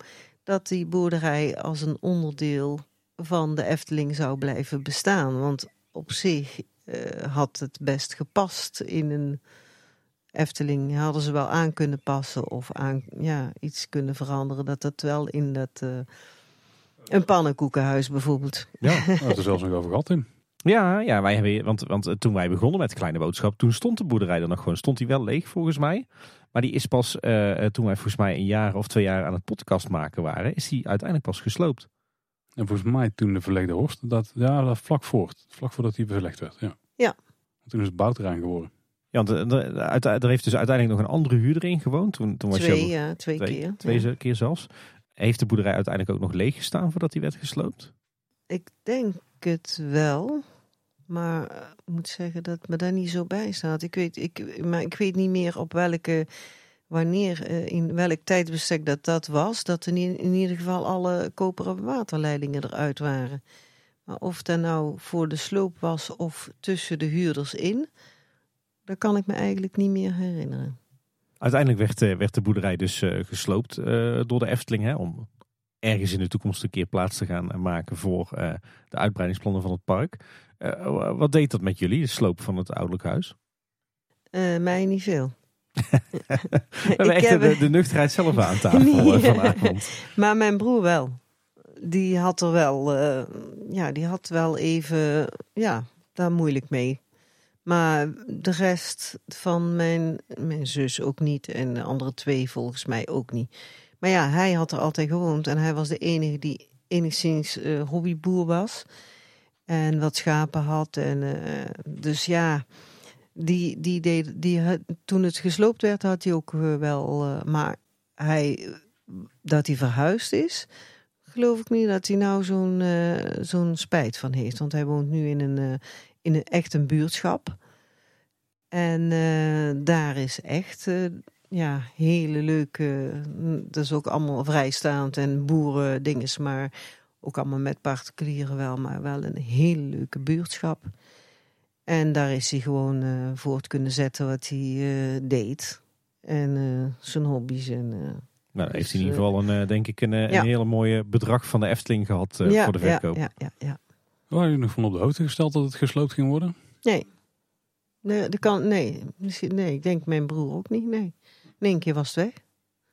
[SPEAKER 3] dat die boerderij als een onderdeel van de Efteling zou blijven bestaan. Want op zich uh, had het best gepast in een Efteling. Hadden ze wel aan kunnen passen of aan ja, iets kunnen veranderen. Dat dat wel in dat. Uh, een pannenkoekenhuis bijvoorbeeld.
[SPEAKER 1] Ja, daar is er zelfs nog over gehad in.
[SPEAKER 2] Ja, ja wij hebben, want, want toen wij begonnen met Kleine Boodschap, toen stond de boerderij er nog gewoon. Stond die wel leeg volgens mij. Maar die is pas, uh, toen wij volgens mij een jaar of twee jaar aan het podcast maken waren, is die uiteindelijk pas gesloopt.
[SPEAKER 1] En volgens mij toen de verlegde horst, dat, ja, dat vlak voor, vlak voordat die verlegd werd. Ja.
[SPEAKER 3] ja.
[SPEAKER 1] Toen is het bouwterrein geworden.
[SPEAKER 2] Ja, want er heeft dus uiteindelijk nog een andere huurder in gewoond. Toen, toen was
[SPEAKER 3] twee, ja, twee, twee keer.
[SPEAKER 2] Twee
[SPEAKER 3] ja.
[SPEAKER 2] keer zelfs. Heeft de boerderij uiteindelijk ook nog leeg gestaan voordat die werd gesloopt?
[SPEAKER 3] Ik denk het wel. Maar ik moet zeggen dat me daar niet zo bij staat. Ik weet, ik, maar ik weet niet meer op welke, wanneer, in welk tijdsbestek dat dat was. Dat in, in ieder geval alle koperen waterleidingen eruit waren. Maar of dat nou voor de sloop was of tussen de huurders in, dat kan ik me eigenlijk niet meer herinneren.
[SPEAKER 2] Uiteindelijk werd, werd de boerderij dus gesloopt door de Efteling. Hè, om ergens in de toekomst een keer plaats te gaan maken voor de uitbreidingsplannen van het park. Wat deed dat met jullie, de sloop van het ouderlijk huis?
[SPEAKER 3] mij niet veel.
[SPEAKER 2] We hebben echt heb... de, de, nuchterheid zelf aan tafel nee. vanavond.
[SPEAKER 3] Maar mijn broer wel. Die had er wel, ja, die had wel even, ja, daar moeilijk mee. Maar de rest van mijn, mijn zus ook niet. En de andere twee volgens mij ook niet. Maar ja, hij had er altijd gewoond. En hij was de enige die enigszins hobbyboer was. En wat schapen had. En, uh, dus ja, die, die deed, die, toen het gesloopt werd, had hij ook uh, wel. maar hij, dat hij verhuisd is, geloof ik niet dat hij nou zo'n zo'n spijt van heeft. Want hij woont nu in een, in een echt een buurtschap. En daar is echt ja, hele leuke. Dat is ook allemaal vrijstaand en boeren dinges, maar ook allemaal met particulieren wel, maar wel een hele leuke buurtschap. En daar is hij gewoon uh, voort kunnen zetten wat hij deed. En zijn hobby's. En,
[SPEAKER 2] nou, heeft hij in ieder geval een, denk ik, een, ja. een hele mooie bedrag van de Efteling gehad
[SPEAKER 3] ja,
[SPEAKER 2] voor de verkoop.
[SPEAKER 3] Ja, ja, ja. ja.
[SPEAKER 1] Waren jullie nog van op de hoogte gesteld dat het gesloopt ging worden?
[SPEAKER 3] Nee. Nee, dat kan, nee, nee, ik denk mijn broer ook niet. Nee. In één keer was het weg.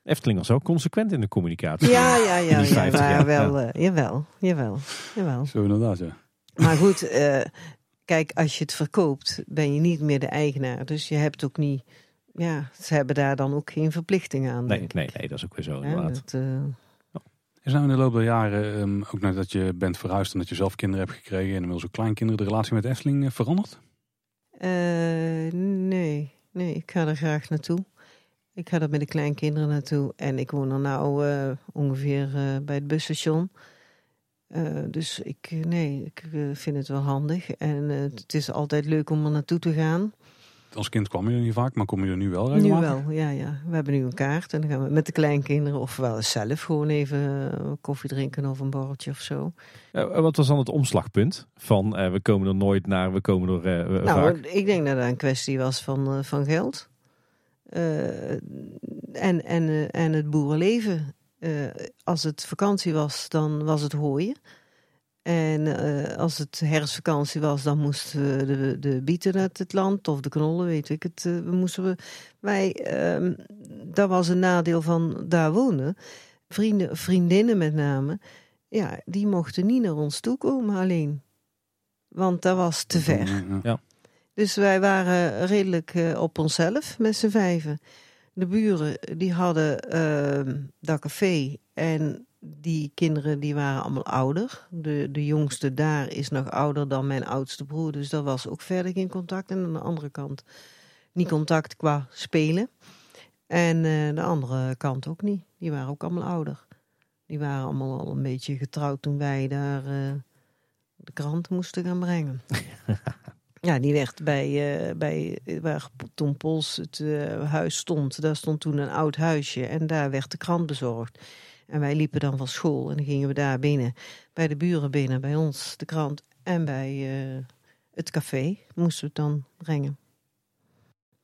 [SPEAKER 2] Efteling was ook consequent in de communicatie.
[SPEAKER 3] Ja, ja, ja. ja, ja wel, uh, jawel, jawel, jawel.
[SPEAKER 1] Zo inderdaad, ja.
[SPEAKER 3] Maar goed, uh, kijk, als je het verkoopt, ben je niet meer de eigenaar. Dus je hebt ook niet, ja, ze hebben daar dan ook geen verplichting aan.
[SPEAKER 2] Nee, nee, nee, dat is ook weer zo inderdaad.
[SPEAKER 3] Ja, dat, uh,
[SPEAKER 1] is nou in de loop der jaren, um, ook nadat je bent verhuisd en dat je zelf kinderen hebt gekregen en inmiddels ook kleinkinderen, de relatie met Efteling veranderd?
[SPEAKER 3] Uh, nee, nee, ik ga er graag naartoe. Ik ga er met de kleinkinderen naartoe. En ik woon er nou uh, ongeveer uh, bij het busstation. dus ik, nee, ik vind het wel handig. En het is altijd leuk om er naartoe te gaan.
[SPEAKER 1] Als kind kwam je er niet vaak, maar kom je er nu wel regelmatig?
[SPEAKER 3] Nu wel, ja, ja. We hebben nu een kaart en dan gaan we met de kleinkinderen of wel zelf gewoon even koffie drinken of een borreltje of zo.
[SPEAKER 2] Uh, wat was dan het omslagpunt van uh, we komen er nooit naar, we komen er uh,
[SPEAKER 3] nou,
[SPEAKER 2] vaak?
[SPEAKER 3] Ik denk dat dat een kwestie was van, van geld. En, en, en het boerenleven. als het vakantie was, dan was het hooien. En uh, als het herfstvakantie was, dan moesten we de, de bieten uit het land of de knollen, weet ik het. Uh, moesten we, wij, uh, dat was een nadeel van daar wonen. Vrienden, vriendinnen met name, ja, die mochten niet naar ons toe komen alleen. Want dat was te ver.
[SPEAKER 2] Ja.
[SPEAKER 3] Dus wij waren redelijk uh, op onszelf met z'n vijven. De buren die hadden ehm, dat café en die kinderen die waren allemaal ouder. De, de jongste daar is nog ouder dan mijn oudste broer. Dus dat was ook verder geen contact. En aan de andere kant niet contact qua spelen. En uh, de andere kant ook niet. Die waren ook allemaal ouder. Die waren allemaal al een beetje getrouwd toen wij daar uh, de krant moesten gaan brengen. ja, die werd bij, uh, bij waar Tom Pols het uh, huis stond. Daar stond toen een oud huisje en daar werd de krant bezorgd. En wij liepen dan van school en dan gingen we daar binnen. Bij de buren binnen, bij ons de krant en bij het café moesten we het dan brengen.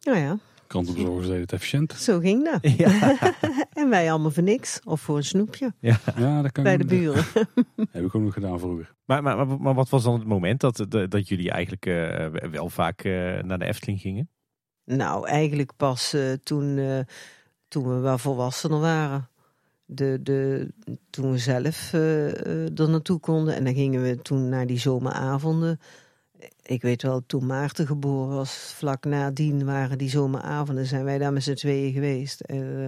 [SPEAKER 3] Nou ja,
[SPEAKER 1] Krantenbezorgers deden het efficiënt.
[SPEAKER 3] Zo ging dat. Ja. en wij allemaal voor niks. Of voor een snoepje.
[SPEAKER 1] Ja, ja dat kan
[SPEAKER 3] Bij de buren.
[SPEAKER 1] heb ik ook nog gedaan vroeger.
[SPEAKER 2] Maar, maar, maar, wat was dan het moment dat, dat jullie eigenlijk uh, wel vaak uh, naar de Efteling gingen?
[SPEAKER 3] Nou, eigenlijk pas uh, toen, toen we wel volwassener waren. De, de, toen we zelf er naartoe konden. En dan gingen we toen naar die zomeravonden ik weet wel, toen Maarten geboren was, vlak nadien waren die zomeravonden, zijn wij daar met z'n tweeën geweest. Uh,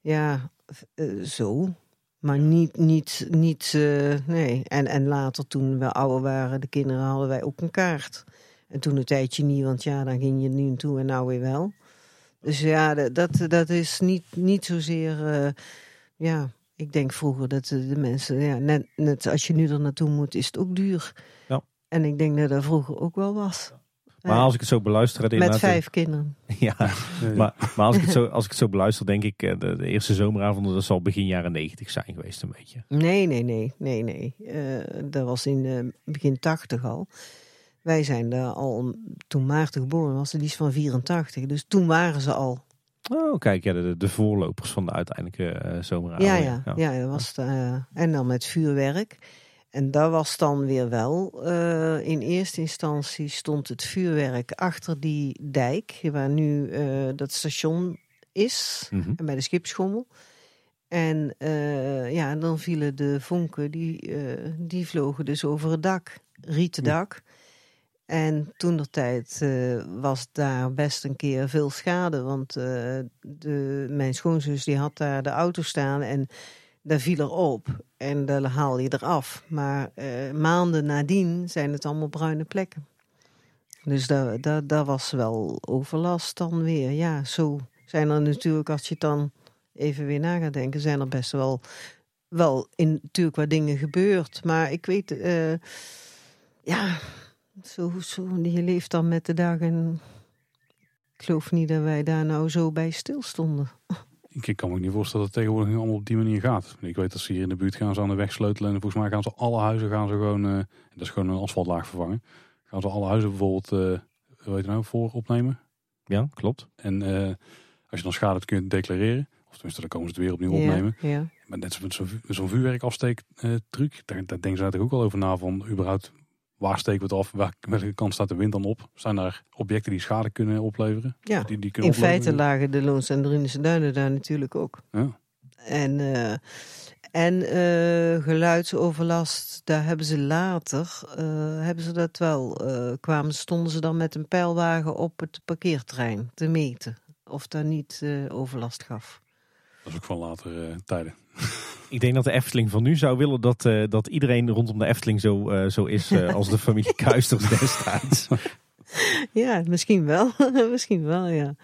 [SPEAKER 3] ja, uh, zo. Maar niet, niet, niet uh, nee. En, en later, toen we ouder waren, de kinderen, hadden wij ook een kaart. En toen een tijdje niet, want ja, dan ging je nu toe en nou weer wel. Dus ja, dat, dat is niet, niet zozeer, ja, ik denk vroeger dat de mensen, ja, net, net als je nu er naartoe moet, is het ook duur.
[SPEAKER 2] Ja.
[SPEAKER 3] En ik denk dat dat vroeger ook wel was.
[SPEAKER 2] Maar als ik het zo beluister...
[SPEAKER 3] Met vijf kinderen.
[SPEAKER 2] Ja, maar, maar als, ik het zo, als ik het zo beluister, denk ik... De, de eerste zomeravond, dat zal begin jaren negentig zijn geweest een beetje.
[SPEAKER 3] Nee, nee, nee. nee, nee. Uh, dat was in uh, begin tachtig al. Wij zijn daar al... Toen Maarten geboren was, die is van 84. Dus toen waren ze al.
[SPEAKER 2] Oh, kijk, ja, de, de voorlopers van de uiteindelijke uh, zomeravond.
[SPEAKER 3] Ja, ja, ja. ja dat was het, en dan met vuurwerk... En dat was dan weer wel. Uh, in eerste instantie stond het vuurwerk achter die dijk, waar nu uh, dat station is, mm -hmm. bij de schipschommel. En uh, ja, dan vielen de vonken, die, die vlogen dus over het dak, rieten dak. Ja. En toen de tijd was daar best een keer veel schade, want de, mijn schoonzus die had daar de auto staan en daar viel er op en dan haal je eraf. Maar uh, maanden nadien zijn het allemaal bruine plekken. Dus daar, daar, daar was wel overlast dan weer. Ja, zo zijn er natuurlijk, als je het dan even weer na gaat denken, zijn er best wel, wel in, natuurlijk wat dingen gebeurd. Maar ik weet, uh, ja, zo, zo, je leeft dan met de dag en ik geloof niet dat wij daar nou zo bij stilstonden.
[SPEAKER 1] Ik kan me niet voorstellen dat het tegenwoordig allemaal op die manier gaat. Ik weet dat ze hier in de buurt gaan ze aan de weg sleutelen. En volgens mij gaan ze alle huizen gaan ze gewoon, uh, dat is gewoon een asfaltlaag vervangen. Gaan ze alle huizen bijvoorbeeld, uh, weet je nou, voor opnemen.
[SPEAKER 2] Ja, klopt.
[SPEAKER 1] En uh, als je dan schade hebt kun je het declareren. Of tenminste, dan komen ze het weer opnieuw opnemen.
[SPEAKER 3] Ja.
[SPEAKER 1] Maar net zo'n zo, zo vuurwerkafsteek truc, daar, daar denken ze natuurlijk ook al over na van überhaupt waar steken we het af? Waar, welke kant staat de wind dan op? Zijn daar objecten die schade kunnen opleveren?
[SPEAKER 3] Ja,
[SPEAKER 1] die, die
[SPEAKER 3] kunnen in feite lagen de Loons en Drunense Duinen daar natuurlijk ook.
[SPEAKER 1] Ja.
[SPEAKER 3] En, uh, en uh, geluidsoverlast, daar hebben ze later, uh, hebben ze dat wel, kwamen, stonden ze dan met een pijlwagen op het parkeerterrein te meten. Of dat niet overlast gaf.
[SPEAKER 1] Dat is ook van later tijden.
[SPEAKER 2] Ik denk dat de Efteling van nu zou willen dat, uh, dat iedereen rondom de Efteling zo, uh, zo is uh, als de familie Kuisters destijds.
[SPEAKER 3] Ja, misschien wel. misschien wel, ja.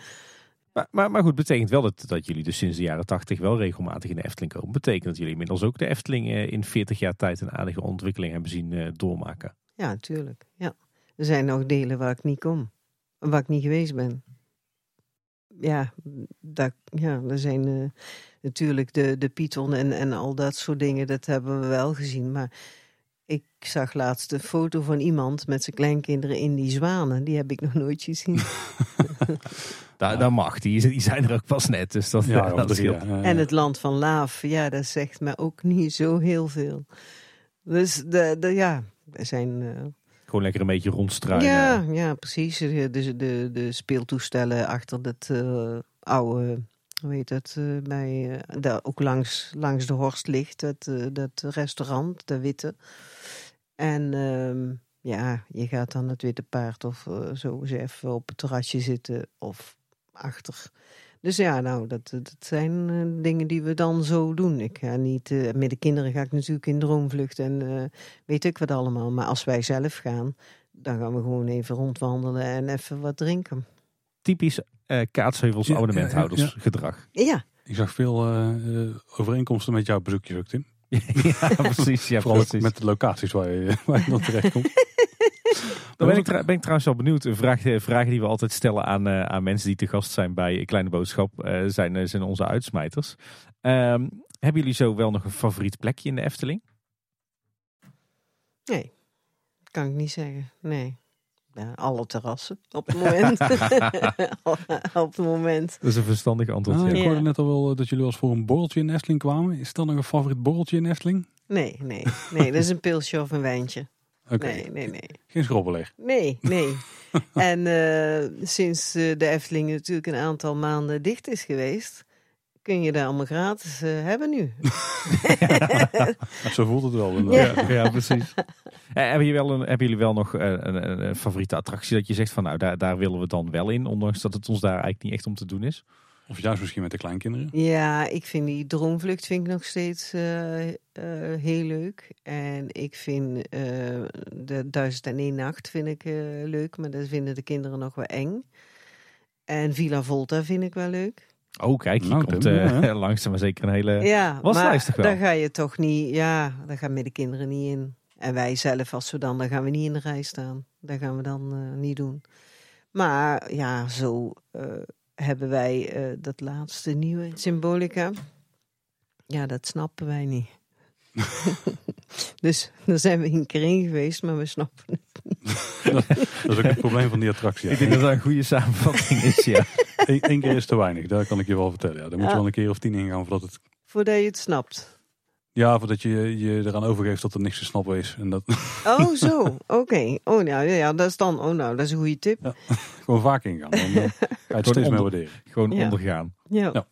[SPEAKER 2] Maar, maar, maar goed, betekent wel dat, dat jullie dus sinds de jaren tachtig wel regelmatig in de Efteling komen. Betekent dat jullie inmiddels ook de Efteling in 40 jaar tijd een aardige ontwikkeling hebben zien doormaken.
[SPEAKER 3] Ja, natuurlijk. Ja. Er zijn nog delen waar ik niet kom. Waar ik niet geweest ben. Ja, dat, ja er zijn natuurlijk de, de Python en, en al dat soort dingen, dat hebben we wel gezien. Maar ik zag laatst een foto van iemand met zijn kleinkinderen in die zwanen. Die heb ik nog nooit gezien.
[SPEAKER 2] daar, daar mag, die, die zijn er ook pas net. Dus dat,
[SPEAKER 1] ja,
[SPEAKER 2] dat
[SPEAKER 1] ja,
[SPEAKER 3] En het land van Laaf, ja, dat zegt me ook niet zo heel veel. Dus de, de, ja, er zijn... Uh,
[SPEAKER 2] gewoon lekker een beetje rondstruinen.
[SPEAKER 3] Ja, ja precies. De, de, de speeltoestellen achter dat uh, oude heet het, uh, bij, uh, daar ook langs, langs de Horst ligt, dat, uh, dat restaurant, de Witte. En uh, ja, je gaat dan het Witte Paard of zo eens even op het terrasje zitten of achter. Dus ja, nou, dat, dat zijn dingen die we dan zo doen. Ik ga niet, met de kinderen ga ik natuurlijk in droomvlucht en weet ik wat allemaal. Maar als wij zelf gaan, dan gaan we gewoon even rondwandelen en even wat drinken
[SPEAKER 2] typisch uh, Kaatsheuvels ja, abonnementhouders gedrag.
[SPEAKER 3] Ja.
[SPEAKER 1] Ik zag veel uh, overeenkomsten met jouw bezoekjes ook, Tim.
[SPEAKER 2] ja, precies. Ja,
[SPEAKER 1] Vooral
[SPEAKER 2] precies.
[SPEAKER 1] met de locaties waar je, waar je dan terecht komt.
[SPEAKER 2] Dan ben ik, ben ik trouwens wel benieuwd. Een vraag, eh, vragen die we altijd stellen aan, eh, aan mensen die te gast zijn bij Kleine Boodschap eh, zijn, eh, zijn onze uitsmijters. Ehm, hebben jullie zo wel nog een favoriet plekje in de Efteling?
[SPEAKER 3] Nee, kan ik niet zeggen. Nee. Ja, alle terrassen op het moment. op het moment.
[SPEAKER 2] Dat is een verstandig antwoord.
[SPEAKER 1] Ah,
[SPEAKER 2] ja.
[SPEAKER 1] ik hoorde net al wel eh, dat jullie wel eens voor een borreltje in Efteling kwamen. Is dat nog een favoriet borreltje in Efteling?
[SPEAKER 3] Nee, nee, nee. Dat is een pilsje of een wijntje.
[SPEAKER 1] Oké,
[SPEAKER 3] Nee, nee, nee.
[SPEAKER 1] geen schrobbeleg.
[SPEAKER 3] Nee, nee. en eh, sinds eh, de Efteling natuurlijk een aantal maanden dicht is geweest, kun je daar allemaal gratis eh, hebben nu.
[SPEAKER 1] Zo voelt het wel.
[SPEAKER 2] Ja, ja, precies. Eh, hebben, jullie wel een, hebben jullie wel nog eh, een, een, een favoriete attractie dat je zegt van nou daar, daar willen we dan wel in, ondanks dat het ons daar eigenlijk niet echt om te doen is?
[SPEAKER 1] Of juist misschien met de kleinkinderen.
[SPEAKER 3] Ja, ik vind die droomvlucht vind ik nog steeds eh, eh, heel leuk. En ik vind eh, de 1001 nacht vind ik eh, leuk, maar dat vinden de kinderen nog wel eng. En Villa Volta vind ik wel leuk.
[SPEAKER 2] Oh kijk, je
[SPEAKER 1] Nou,
[SPEAKER 2] komt eh, langzaam maar zeker een hele...
[SPEAKER 3] ja,
[SPEAKER 2] was
[SPEAKER 3] maar
[SPEAKER 2] lijstig wel.
[SPEAKER 3] daar ga je toch niet, ja, daar gaan met de kinderen niet in. En wij zelf, als we dan, dan gaan we niet in de rij staan. Dat gaan we dan eh, niet doen. Maar ja, zo eh, hebben wij eh, dat laatste nieuwe Symbolica. Ja, dat snappen wij niet. dus daar zijn we een keer in geweest, maar we snappen het.
[SPEAKER 1] Dat is ook het probleem van die attractie.
[SPEAKER 2] Ik denk dat dat een goede samenvatting is, ja.
[SPEAKER 1] Eén één keer is te weinig, dat kan ik je wel vertellen. Ja, daar moet je wel een keer of tien in gaan voordat het...
[SPEAKER 3] Voordat je het snapt.
[SPEAKER 1] Ja, voordat je je eraan overgeeft dat er niks te snappen is. En dat
[SPEAKER 3] Oh, zo. Oké. Oh, nou ja, ja, dat is dan. Oh, nou, dat is een goede tip.
[SPEAKER 1] gewoon vaak ingaan. Dan eh, ga je het steeds meer
[SPEAKER 2] onder-
[SPEAKER 1] waarderen.
[SPEAKER 2] Gewoon
[SPEAKER 3] Ja.
[SPEAKER 2] ondergaan.
[SPEAKER 3] Ja.
[SPEAKER 1] Ja.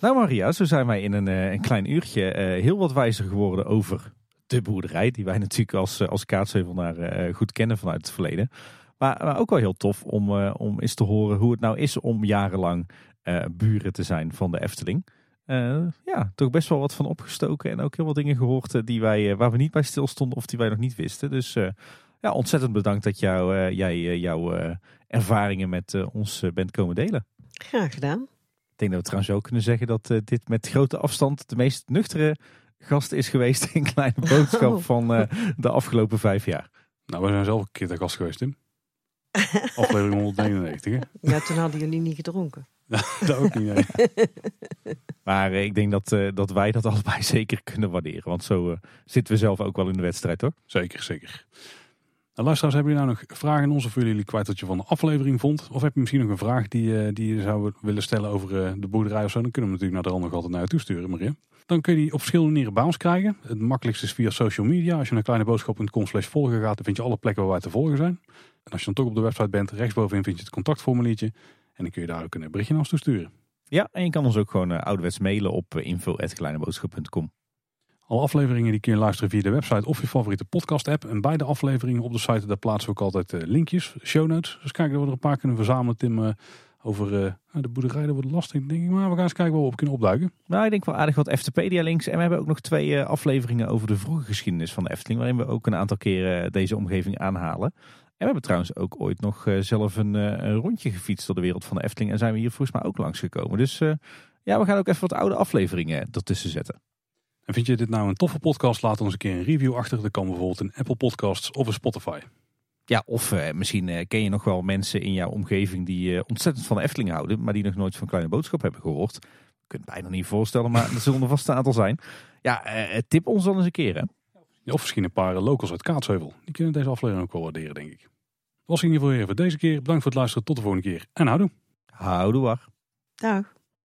[SPEAKER 2] Nou Maria, zo zijn wij in een, eh, een klein uurtje eh, heel wat wijzer geworden over de boerderij. Die wij natuurlijk als, eh, als goed kennen vanuit het verleden. Maar, ook wel heel tof om, eh, om eens te horen hoe het nou is om jarenlang buren te zijn van de Efteling. Ja, toch best wel wat van opgestoken en ook heel wat dingen gehoord eh, die wij, waar we niet bij stilstonden of die wij nog niet wisten. Dus ja, ontzettend bedankt dat jij jouw ervaringen met ons bent komen delen.
[SPEAKER 3] Graag gedaan.
[SPEAKER 2] Ik denk dat we trouwens ook kunnen zeggen dat eh, dit met grote afstand de meest nuchtere gast is geweest in Kleine Boodschap
[SPEAKER 3] Oh.
[SPEAKER 2] van eh, de afgelopen vijf jaar.
[SPEAKER 1] Nou, we zijn zelf een keer te gast geweest, Tim. Aflevering 199, hè?
[SPEAKER 3] Ja, toen hadden jullie niet gedronken.
[SPEAKER 1] Dat ook niet, nee.
[SPEAKER 2] Maar eh, ik denk dat, eh, dat wij dat allebei zeker kunnen waarderen. Want zo eh, zitten we zelf ook wel in de wedstrijd, toch?
[SPEAKER 1] Zeker, zeker. Nou, luisteraars, hebben jullie nou nog vragen aan ons of jullie kwijt wat je van de aflevering vond? Of heb je misschien nog een vraag die, eh, die je zou willen stellen over eh, de boerderij of zo? Dan kunnen we natuurlijk naar de ander altijd naar je toesturen, Maria. Dan kun je die op verschillende manieren bij ons krijgen. Het makkelijkste is via social media. Als je naar kleineboodschap.com slash volgen gaat, dan vind je alle plekken waar wij te volgen zijn. En als je dan toch op de website bent, rechtsbovenin vind je het contactformuliertje. En dan kun je daar ook een berichtje naar ons toesturen.
[SPEAKER 2] Ja, en je kan ons ook gewoon ouderwets mailen op info.kleineboodschap.com.
[SPEAKER 1] Alle afleveringen die kun je luisteren via de website of je favoriete podcast app. En beide afleveringen op de site, daar plaatsen we ook altijd uh, linkjes, show notes. Dus kijken dat we er een paar kunnen verzamelen, Tim, uh, over uh, de boerderij. Dat wordt lastig, denk ik. Maar we gaan eens kijken waar we op kunnen opduiken.
[SPEAKER 2] Nou, ik denk wel aardig wat Eftepedia links. En we hebben ook nog twee afleveringen over de vroege geschiedenis van de Efteling. Waarin we ook een aantal keren deze omgeving aanhalen. En we hebben trouwens ook ooit nog zelf een, rondje gefietst door de wereld van de Efteling. En zijn we hier volgens mij ook langsgekomen. Dus uh, ja, we gaan ook even wat oude afleveringen ertussen zetten.
[SPEAKER 1] En vind je dit nou een toffe podcast? Laat ons een keer een review achter. Dat kan bijvoorbeeld in Apple Podcasts of in Spotify.
[SPEAKER 2] Ja, of uh, misschien uh, ken je nog wel mensen in jouw omgeving die uh, ontzettend van de Efteling houden. Maar die nog nooit van Kleine Boodschap hebben gehoord. Je kunt het bijna niet voorstellen, maar er zullen er vast een aantal zijn. Ja, eh, tip ons dan eens een keer hè.
[SPEAKER 1] Ja, of misschien een paar locals uit Kaatsheuvel. Die kunnen deze aflevering ook wel waarderen, denk ik. Dat was in ieder geval weer voor deze keer. Bedankt voor het luisteren. Tot de volgende keer. En houdoe.
[SPEAKER 2] Houdoe.
[SPEAKER 3] Dag.